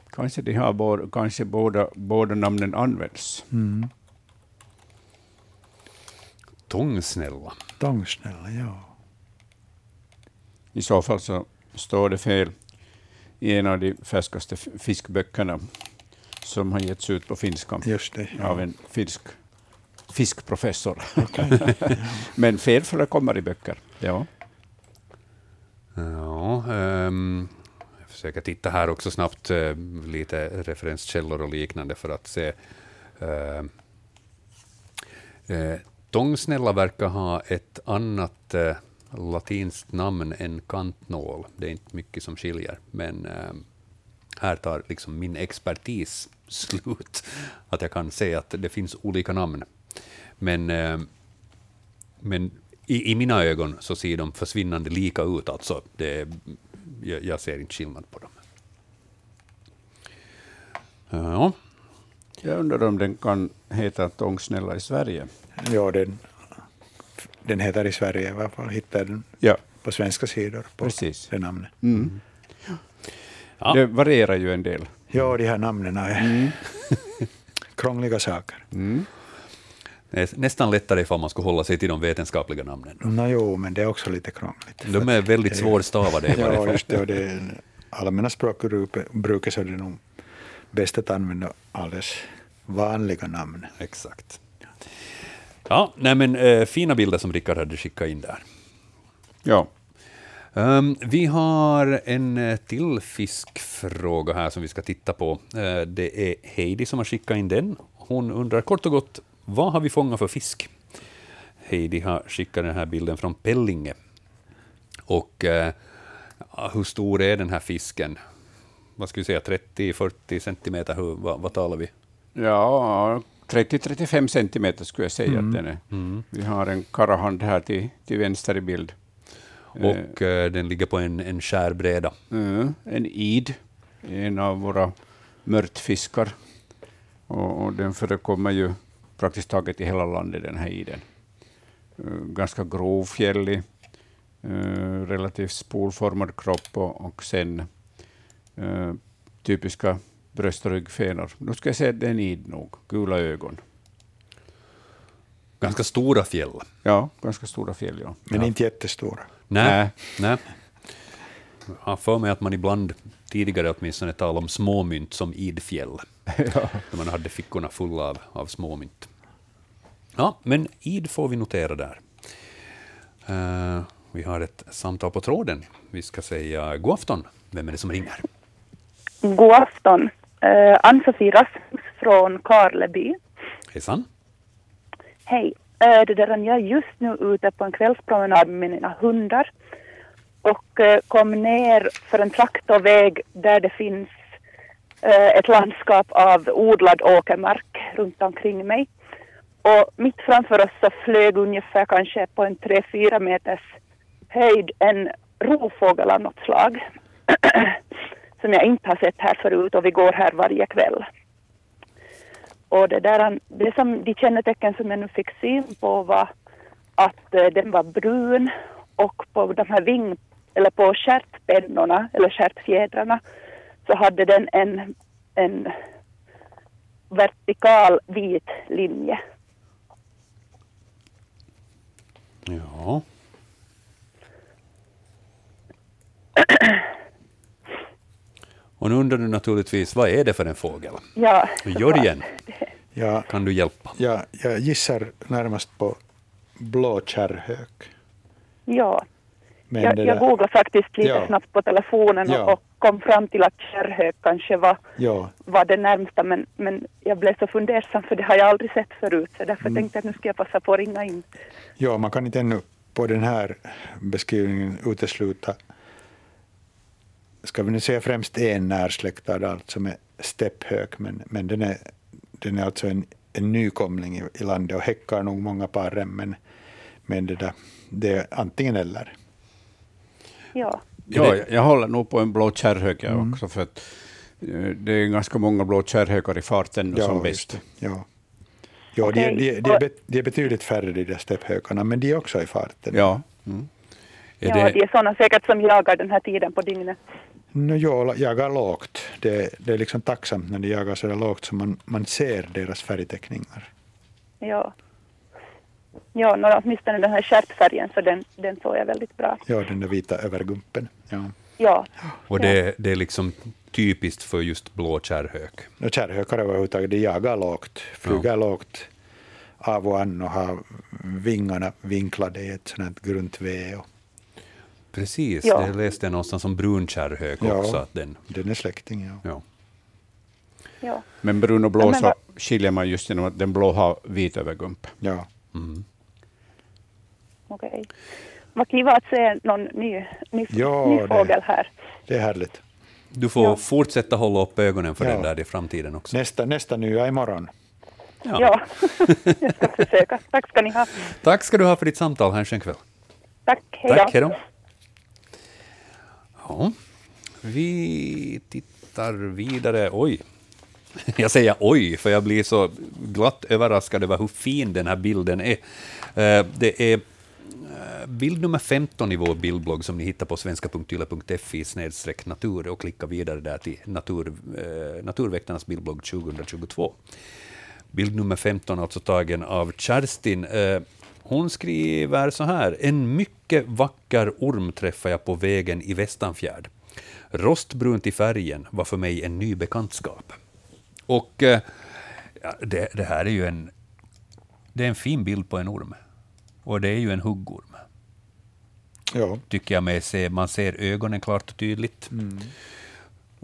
Kanske, de har båda, kanske båda, båda namnen används. Mm. Tångsnälla. Tångsnälla, ja. I så fall så står det fel i en av de färskaste fiskböckerna som har getts ut på finska Just det. Ja. av en finsk fiskprofessor. Men fel förekommer i böcker. Ja. Ja, ehm, jag försöker titta här också snabbt, eh, lite referenskällor och liknande för att se. Eh, eh, Tångsnälla verkar ha ett annat eh, latinskt namn än kantnål. Det är inte mycket som skiljer, men eh, här tar liksom min expertis slut. Att jag kan se att det finns olika namn. Men, eh, men i, i mina ögon så ser de försvinnande lika ut. Alltså. Det, jag, jag ser inte skillnad på dem. Ja, Jag undrar om den kan heta Tångsnälla i Sverige. ja den, den heter i Sverige i alla fall. Hittar den Ja, på svenska sidor på Precis. det namnet. mm. Ja. det varierar ju en del. Ja, de här namnen är krångliga saker. Mm. det nästan lättare ifall man skulle hålla sig till de vetenskapliga namnen. Nå, jo, men det är också lite krångligt. De är väldigt svårstavade i varje Ja, just det. Och det är allmänna språkbruket så är det nog bäst att använda alldeles vanliga namn. Exakt. Ja, nej men, eh, fina bilder som Rickard hade skickat in där. Ja. Ehm, vi har en eh, till fiskfråga här som vi ska titta på. Eh, det är Heidi som har skickat in den. Hon undrar kort och gott, vad har vi fångat för fisk? Heidi har skickat den här bilden från Pellinge. Och ja, hur stor är den här fisken? Vad ska vi säga, 30-40 centimeter? Hur, vad, vad talar vi? Ja, 30-35 centimeter skulle jag säga att den är. Vi har en karahand här till, till vänster i bild. Och eh, den ligger på en, en skärbräda. Mm, en id, en av våra mörtfiskar. Och, och den förekommer ju praktiskt taget i hela landet, den här iden. Uh, ganska grovfjällig, relativt spolformad kropp och, och sen typiska bröst och ryggfenor. Nu ska jag säga att det är en id nog, gula ögon. Ganska stora fjäll. Ja, ganska stora fjäll, ja. Men inte jättestora. Nej, nej. Jag har för mig att man ibland tidigare åtminstone talade om småmynt som idfjäll. När man hade fickorna fulla av, av småmynt. Ja, men id får vi notera där. Eh, vi har ett samtal på tråden. Vi ska säga god afton. Vem är det som ringer? God afton. Uh, Ann-Sofie Rasmus från Karleby. Hejsan. Hej. Eh, det där, jag är just nu ute på en kvällspromenad med mina hundar och eh, kom ner för en traktorväg där det finns eh, ett landskap av odlad åkermark runt omkring mig. Och mitt framför oss så flög ungefär kanske på en 3-4 meters höjd en rovfågel av något slag som jag inte har sett här förut och vi går här varje kväll. Och det, där, det som de kännetecken som jag nu fick syn på var att eh, den var brun och på de här ving eller på stjärtpennorna eller stjärtfjädrarna så hade den en, en vertikal vit linje. Ja. Och nu undrar du naturligtvis, vad är det för en fågel? Ja, Jörgen, Ja, kan du hjälpa? ja, jag gissar närmast på blå kärrhök. ja. Men Jag, jag googlade faktiskt lite Ja. snabbt på telefonen Ja. och, och kom fram till att kärrhök kanske var, Ja, var det närmsta men, men jag blev så fundersam för det har jag aldrig sett förut så därför Mm. tänkte jag att nu ska jag passa på att ringa in. ja, man kan inte ännu på den här beskrivningen utesluta ska vi nu säga främst en närsläktad art som är stepphök, men, men den, är, den är alltså en, en nykomling i, i landet och häckar nog många par men, men det, där, det är antingen eller. Ja, Ja, jag, jag håller nog på en blå kärrhök jag Mm. också, för att eh, det är ganska många blå kärrhökar i farten nu som bäst. det. Ja. Ja, de, de, de, de är betydligt färre de där stepphökarna, men de är också i farten. Ja. Mm. Är Ja, det, de är sådana säkert som jagar den här tiden på dygnet. No, jag jagar lågt. Det, det är liksom tacksamt när de jagar så lågt så man, man ser deras färgteckningar. Ja. Ja, no, åtminstone den här skärpfärgen, så den, den såg jag väldigt bra. Ja, den där vita övergumpen. Ja. Ja, och det, det är liksom typiskt för just blå kärrhök. Och kärrhökar överhuvudtaget, de jagar lågt, flyger lågt av och an och har vingarna vinklade i ett sånt grunt V. Och Precis, Ja. det läste jag någonstans som brunkärrhök Ja. också. Att den, den är släkting. Ja. ja. ja. Men brun och blå Ja, men så skiljer man just genom att den blå har vit övergump. Ja. okej. Vad kiva att se någon ny, ny, Ja, ny fågel här. Det är härligt. Du får Ja. fortsätta hålla upp ögonen för Ja. den där i framtiden också. Nästa, nästa nya imorgon. Ja, jag ska försöka. Tack ska ni ha. Tack ska du ha för ditt samtal här en kväll. Tack, hej då. Tack, hej då. Ja, vi tittar vidare. Oj, jag säger oj, för jag blir så glatt överraskad över hur fin den här bilden är. Eh, det är eh, bild nummer 15 i vår bildblogg som ni hittar på svenska.yle.fi snedstreck natur och klicka vidare där till natur, eh, Naturväktarnas bildblogg 2022. Bild nummer 15 alltså tagen av Kerstin. Hon skriver så här. En mycket vacker orm träffade jag på vägen i Västanfjärd. Rostbrunt i färgen var för mig en ny bekantskap. Och eh, ja, det, det här är ju en, det är en fin bild på en orm. Och det är ju en huggorm, Ja. tycker jag se. Man ser ögonen klart och tydligt.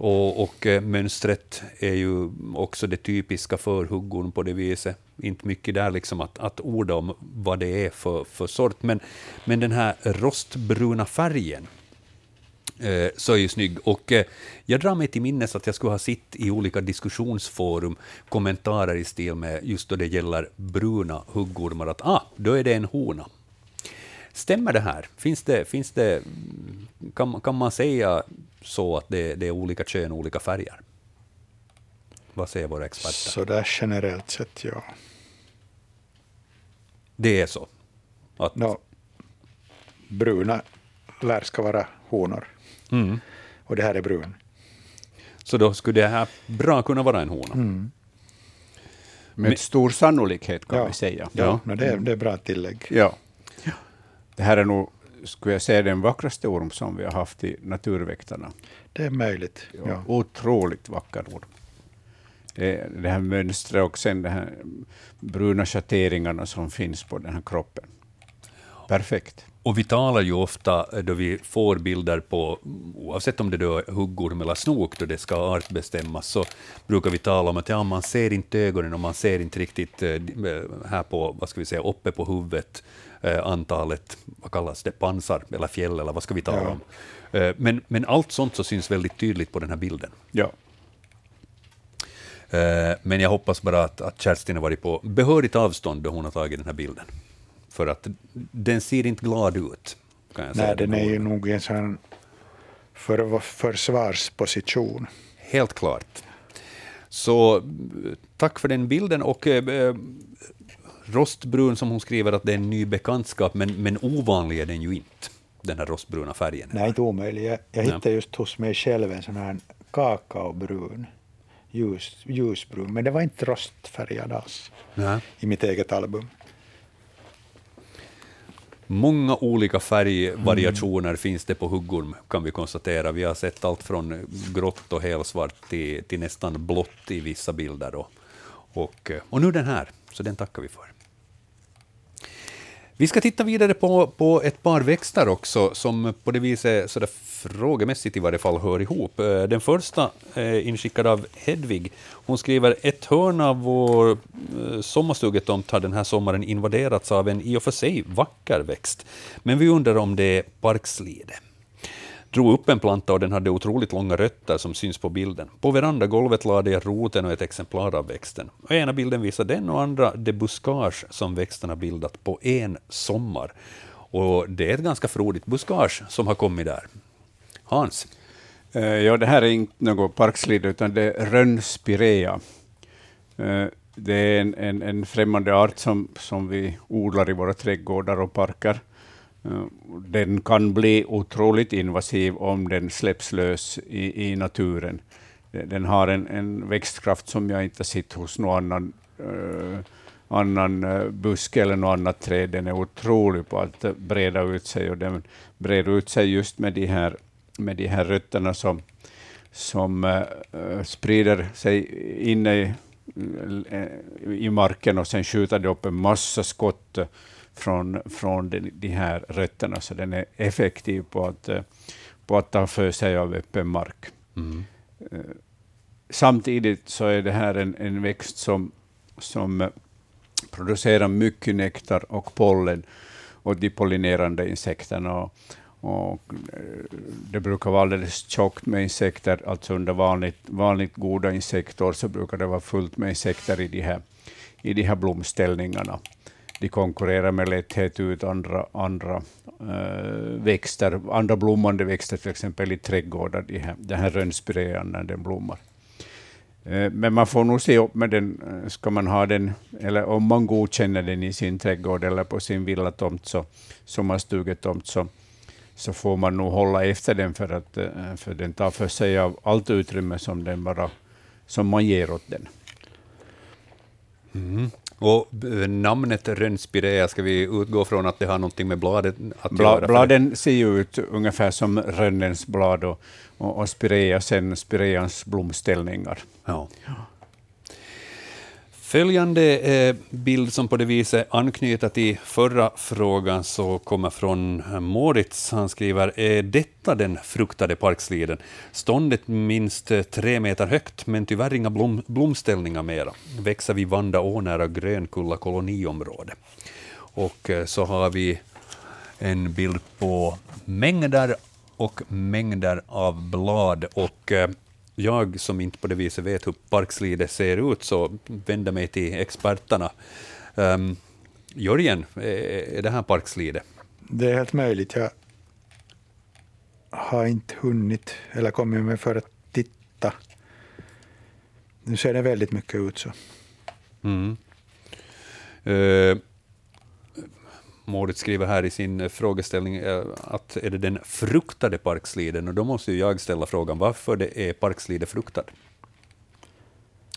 Och, och eh, mönstret är ju också det typiska för huggorm på det viset. Inte mycket där liksom att, att orda om vad det är för, för sort, men, men den här rostbruna färgen eh, så är ju snygg. Och eh, jag drar mig till minnes att jag skulle ha sett i olika diskussionsforum kommentarer i stil med just då det gäller bruna huggormar, att ah, då är det en hona. Stämmer det här? Finns det, finns det, kan, kan man säga så att det, det är olika kön och olika färger? Vad säger våra experter? Så där generellt sett, ja. Det är så? Att, Nå, bruna lär ska vara honor. mm. Och det här är brun. Så då skulle det här bra kunna vara en hona? Med stor sannolikhet kan ja. vi säga. Ja, nå, det, är, det är bra tillägg. Ja. Det här är nog, skulle jag säga, den vackraste orm som vi har haft i Naturväktarna. Det är möjligt. Ja. Ja. Otroligt vacker orm. Det, det här mönstret och sen de här bruna schatteringarna som finns på den här kroppen. Perfekt. Och vi talar ju ofta, då vi får bilder på, oavsett om det då är huggorm eller snok, då det ska artbestämmas, så brukar vi tala om att ja, man ser inte ögonen och man ser inte riktigt eh, här på, vad ska vi säga, uppe på huvudet, antalet, vad kallas det, pansar eller fjäll eller vad ska vi tala Ja. om? Eh, Men, men allt sånt så syns väldigt tydligt på den här bilden. Ja. Eh, Men jag hoppas bara att, att Kerstin har varit på behörigt avstånd då hon har tagit den här bilden. För att den ser inte glad ut. Kan jag säga, Nej, den är ju nog en sån för, försvarsposition. Helt klart. Så eh, tack för den bilden. Och eh, eh, rostbrun som hon skriver att det är en ny bekantskap, men, men ovanlig är den ju inte, den här rostbruna färgen. Nej, inte omöjlig. Jag, jag Nej. hittade just hos mig själv en sån här kakaobrun, ljus, ljusbrun, men det var inte rostfärgad alls Nej. i mitt eget album. Många olika färgvariationer finns det på huggorm, kan vi konstatera. Vi har sett allt från grått och helsvart till, till nästan blått i vissa bilder. Och, och, och nu den här, så den tackar vi för. Vi ska titta vidare på, på ett par växter också, som på det viset, så där frågemässigt i varje fall, hör ihop. Eh, den första är inskickad av Hedvig. Hon skriver ett hörn av vår eh, sommarstugetomt har den här sommaren invaderats av en i och för sig vacker växt. Men vi undrar om det är parkslide drog upp en planta och den hade otroligt långa rötter som syns på bilden. På verandagolvet lade jag roten och ett exemplar av växten. Och ena bilden visar den och andra det buskage som växten har bildat på en sommar. Och det är ett ganska frodigt buskage som har kommit där. Hans? Eh, ja, det här är inte något parkslide, utan det är rönnspirea. Eh, det är en, en, en främmande art som, som vi odlar i våra trädgårdar och parker. Eh, den kan bli otroligt invasiv om den släpps lös i, i naturen. Den har en, en växtkraft som jag inte sett hos någon annan, eh, annan eh, buske eller något annat träd. Den är otrolig på att eh, breda ut sig och den breder ut sig just med de här, med de här rötterna som, som eh, sprider sig inne i, i marken och sen skjuter det upp en massa skott från, från de, de här rötterna, så den är effektiv på att, på att ta för sig av öppen mark. Mm. Eh, samtidigt så är det här en, en växt som, som producerar mycket nektar och pollen åt de pollinerande insekterna. Och, och eh, det brukar vara alldeles tjockt med insekter, alltså under vanligt, vanligt goda insektår så brukar det vara fullt med insekter i de här, i de här blomställningarna de konkurrerar med lätthet ut andra, andra äh, växter, andra blommande växter, till exempel i trädgårdar, de här, den här rönnspirean när den blommar. Äh, men man får nog se upp med den, eh, ska man ha den, eller om man godkänner den i sin trädgård eller på sin villatomt, så, sommarstugetomt, så, så får man nog hålla efter den, för att för den tar för sig av allt utrymme som, den bara, som man ger åt den. Mm. Och namnet rönnspirea, ska vi utgå från att det har någonting med bladet att Bla, göra? Bladen ser ju ut ungefär som rönnens blad och, och, och spirea sen spireans blomställningar. Ja. Följande eh, bild som på det viset anknyter till förra frågan så kommer från eh, Moritz. Han skriver, är detta den fruktade parksliden? Ståndet minst eh, tre meter högt, men tyvärr inga blom, blomställningar mera. Växer vid Vandaå nära Grönkulla koloniområde. Och så har vi en bild på mängder och mängder av blad. Och jag som inte på det viset vet hur parkslide ser ut, så vänder mig till experterna. Um, Jörgen, är det här parkslide? Det är helt möjligt. Jag har inte hunnit eller kommit med för att titta. Nu ser det väldigt mycket ut så. Mm. Uh, Moritz skriver här i sin frågeställning eh, att är det den fruktade parksliden? Och då måste jag ställa frågan varför det är parkslide fruktad.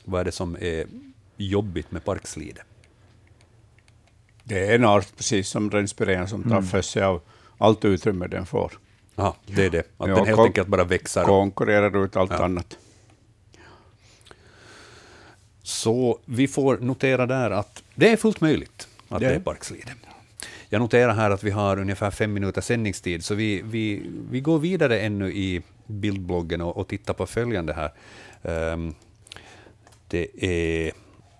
Vad är det som är jobbigt med parkslide? Det är en art, precis som rönnspirean, som tar mm. för sig av allt utrymme den får. Ja, det är det. Att ja, den helt enkelt bara växer. Konkurrerar ut allt ja. annat. Så vi får notera där att det är fullt möjligt att det, det är parkslide. Jag noterar här att vi har ungefär fem minuters sändningstid, så vi, vi, vi går vidare ännu i bildbloggen och, och tittar på följande här. Um, det är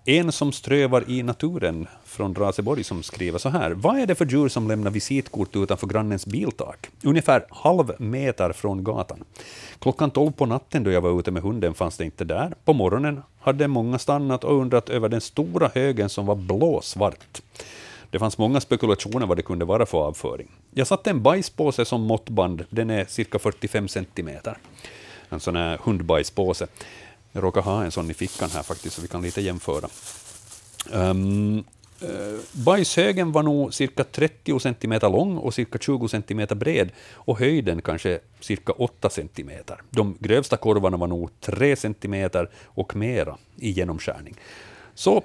en som strövar i naturen från Raseborg som skriver så här. Vad är det för djur som lämnar visitkort utanför grannens biltak? Ungefär halv meter från gatan. Klockan tolv på natten då jag var ute med hunden fanns det inte där. På morgonen hade många stannat och undrat över den stora högen som var blåsvart. Det fanns många spekulationer vad det kunde vara för avföring. Jag satte en bajspåse som måttband, den är cirka 45 centimeter. En sån här hundbajspåse. Jag råkar ha en sån i fickan här faktiskt, så vi kan lite jämföra. Um, uh, bajshögen var nog cirka 30 centimeter lång och cirka 20 centimeter bred och höjden kanske cirka 8 centimeter. De grövsta korvarna var nog 3 centimeter och mera i genomskärning. Så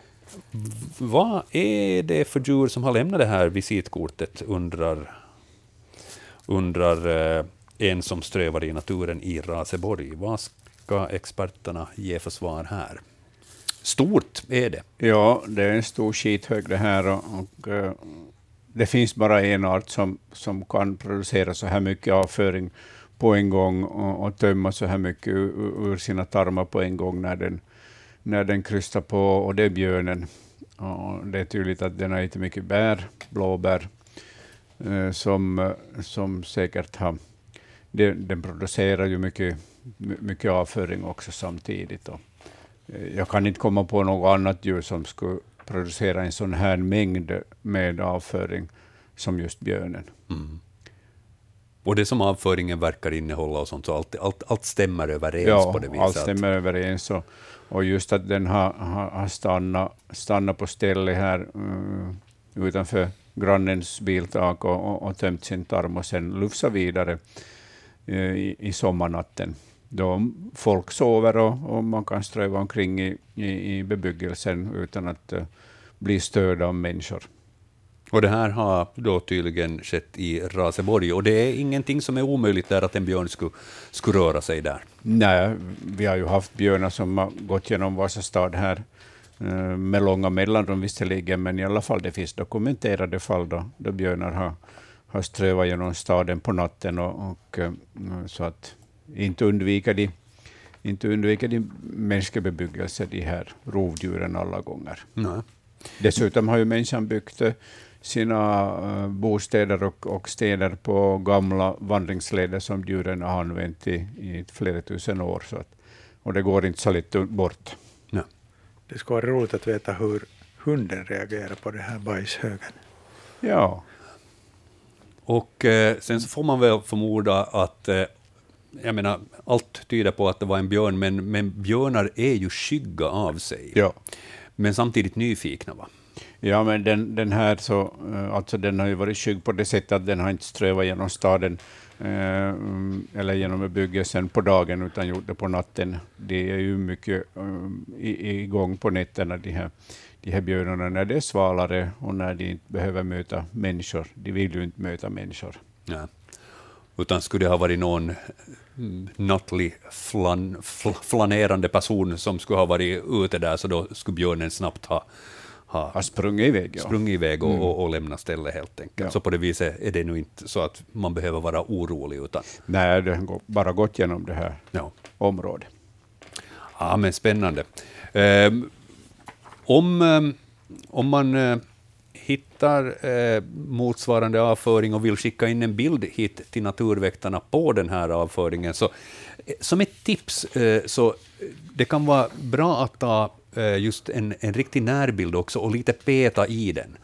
vad är det för djur som har lämnat det här visitkortet, undrar, undrar eh, en som strövar i naturen i Raseborg. Vad ska experterna ge för svar här? Stort är det. Ja, det är en stor skithög det här. Och, och, eh, det finns bara en art som, som kan producera så här mycket avföring på en gång och, och tömma så här mycket ur, ur sina tarmar på en gång när den, när den krystar på, och det är björnen. Och det är tydligt att den har ätit mycket bär, blåbär, eh, som, som säkert har... Den, den producerar ju mycket, mycket avföring också samtidigt. Och eh, jag kan inte komma på något annat djur som skulle producera en sån här mängd med avföring som just björnen. Mm. Och det som avföringen verkar innehålla och sånt, så allt, allt, allt stämmer överens Ja, på det viset. allt stämmer överens. Och, och just att den har, har, har stannat, stannat på stället här mm, utanför grannens biltak och, och, och tömt sin tarm och sen lufsat vidare eh, i, i sommarnatten. Då folk sover och, och man kan ströva omkring i, i, i bebyggelsen utan att uh, bli störda av människor. Och det här har då tydligen skett i Raseborg, och det är ingenting som är omöjligt där att en björn skulle, skulle röra sig där. Nej, vi har ju haft björnar som har gått genom Vasastad här eh, med långa mellanrum visserligen, men i alla fall det finns dokumenterade fall då, då björnar har, har strövat genom staden på natten, och, och eh, så att inte undviker de inte undviker de mänsklig bebyggelse, de här rovdjuren alla gånger. Nej. Dessutom har ju människan byggt eh, sina uh, bostäder och, och städer på gamla vandringsleder som djuren har använt i, i flera tusen år. Så att, och det går inte så lätt bort. Ja. Det skulle vara roligt att veta hur hunden reagerar på den här bajshögen. Ja. Och eh, sen så får man väl förmoda att eh, jag menar, allt tyder på att det var en björn, men, men björnar är ju skygga av sig. Ja. Men samtidigt nyfikna, va? Ja, men den, den här så, eh, alltså den har ju varit skygg på det sättet att den har inte strövat genom staden eh, eller genom bebyggelsen på dagen, utan gjort det på natten. Det är ju mycket eh, um, igång på nätterna, de här, de här björnarna, när det är svalare och när de inte behöver möta människor. De vill ju inte möta människor. Ja. Utan skulle det ha varit någon eh, nattlig flan, fl, flanerande person som skulle ha varit ute där, så då skulle björnen snabbt ha ha, ha sprungit iväg, ja. sprungit iväg och, mm. och, och lämnat stället helt enkelt. Ja. Så på det viset är det nu inte så att man behöver vara orolig. Utan... Nej, det har bara gått genom det här ja. området. Ja, men spännande. Eh, om, eh, om man eh, hittar eh, motsvarande avföring och vill skicka in en bild hit till Naturväktarna på den här avföringen, så eh, som ett tips, eh, så det kan vara bra att ta just en, en riktig närbild också och lite peta i den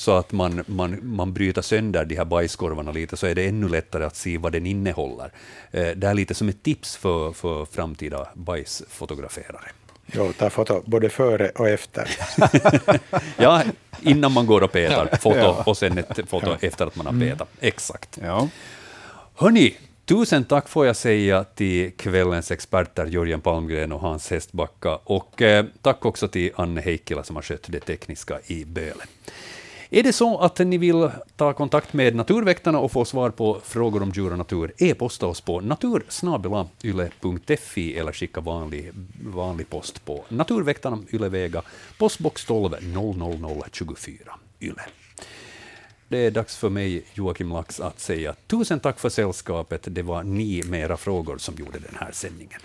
så att man, man, man bryter sönder de här bajskorvarna lite, så är det ännu lättare att se vad den innehåller. Eh, det är lite som ett tips för, för framtida bajsfotograferare. Jo, ta foto både före och efter. ja, innan man går och petar, foto, ja. och sen ett foto ja. efter att man har petat. Mm. Exakt. Ja. Hörni, Tusen tack får jag säga till kvällens experter Jörgen Palmgren och Hans Hästbacka, och eh, tack också till Anne Heikkila som har skött det tekniska i Böle. Är det så att ni vill ta kontakt med Naturväktarna och få svar på frågor om djur och natur, e-posta oss på natursnabelayle.fi eller skicka vanlig, vanlig post på Naturväktarna, Ylevega, postbox 12 00024 Yle. Det är dags för mig, Joakim Lax, att säga tusen tack för sällskapet. Det var ni med era frågor som gjorde den här sändningen.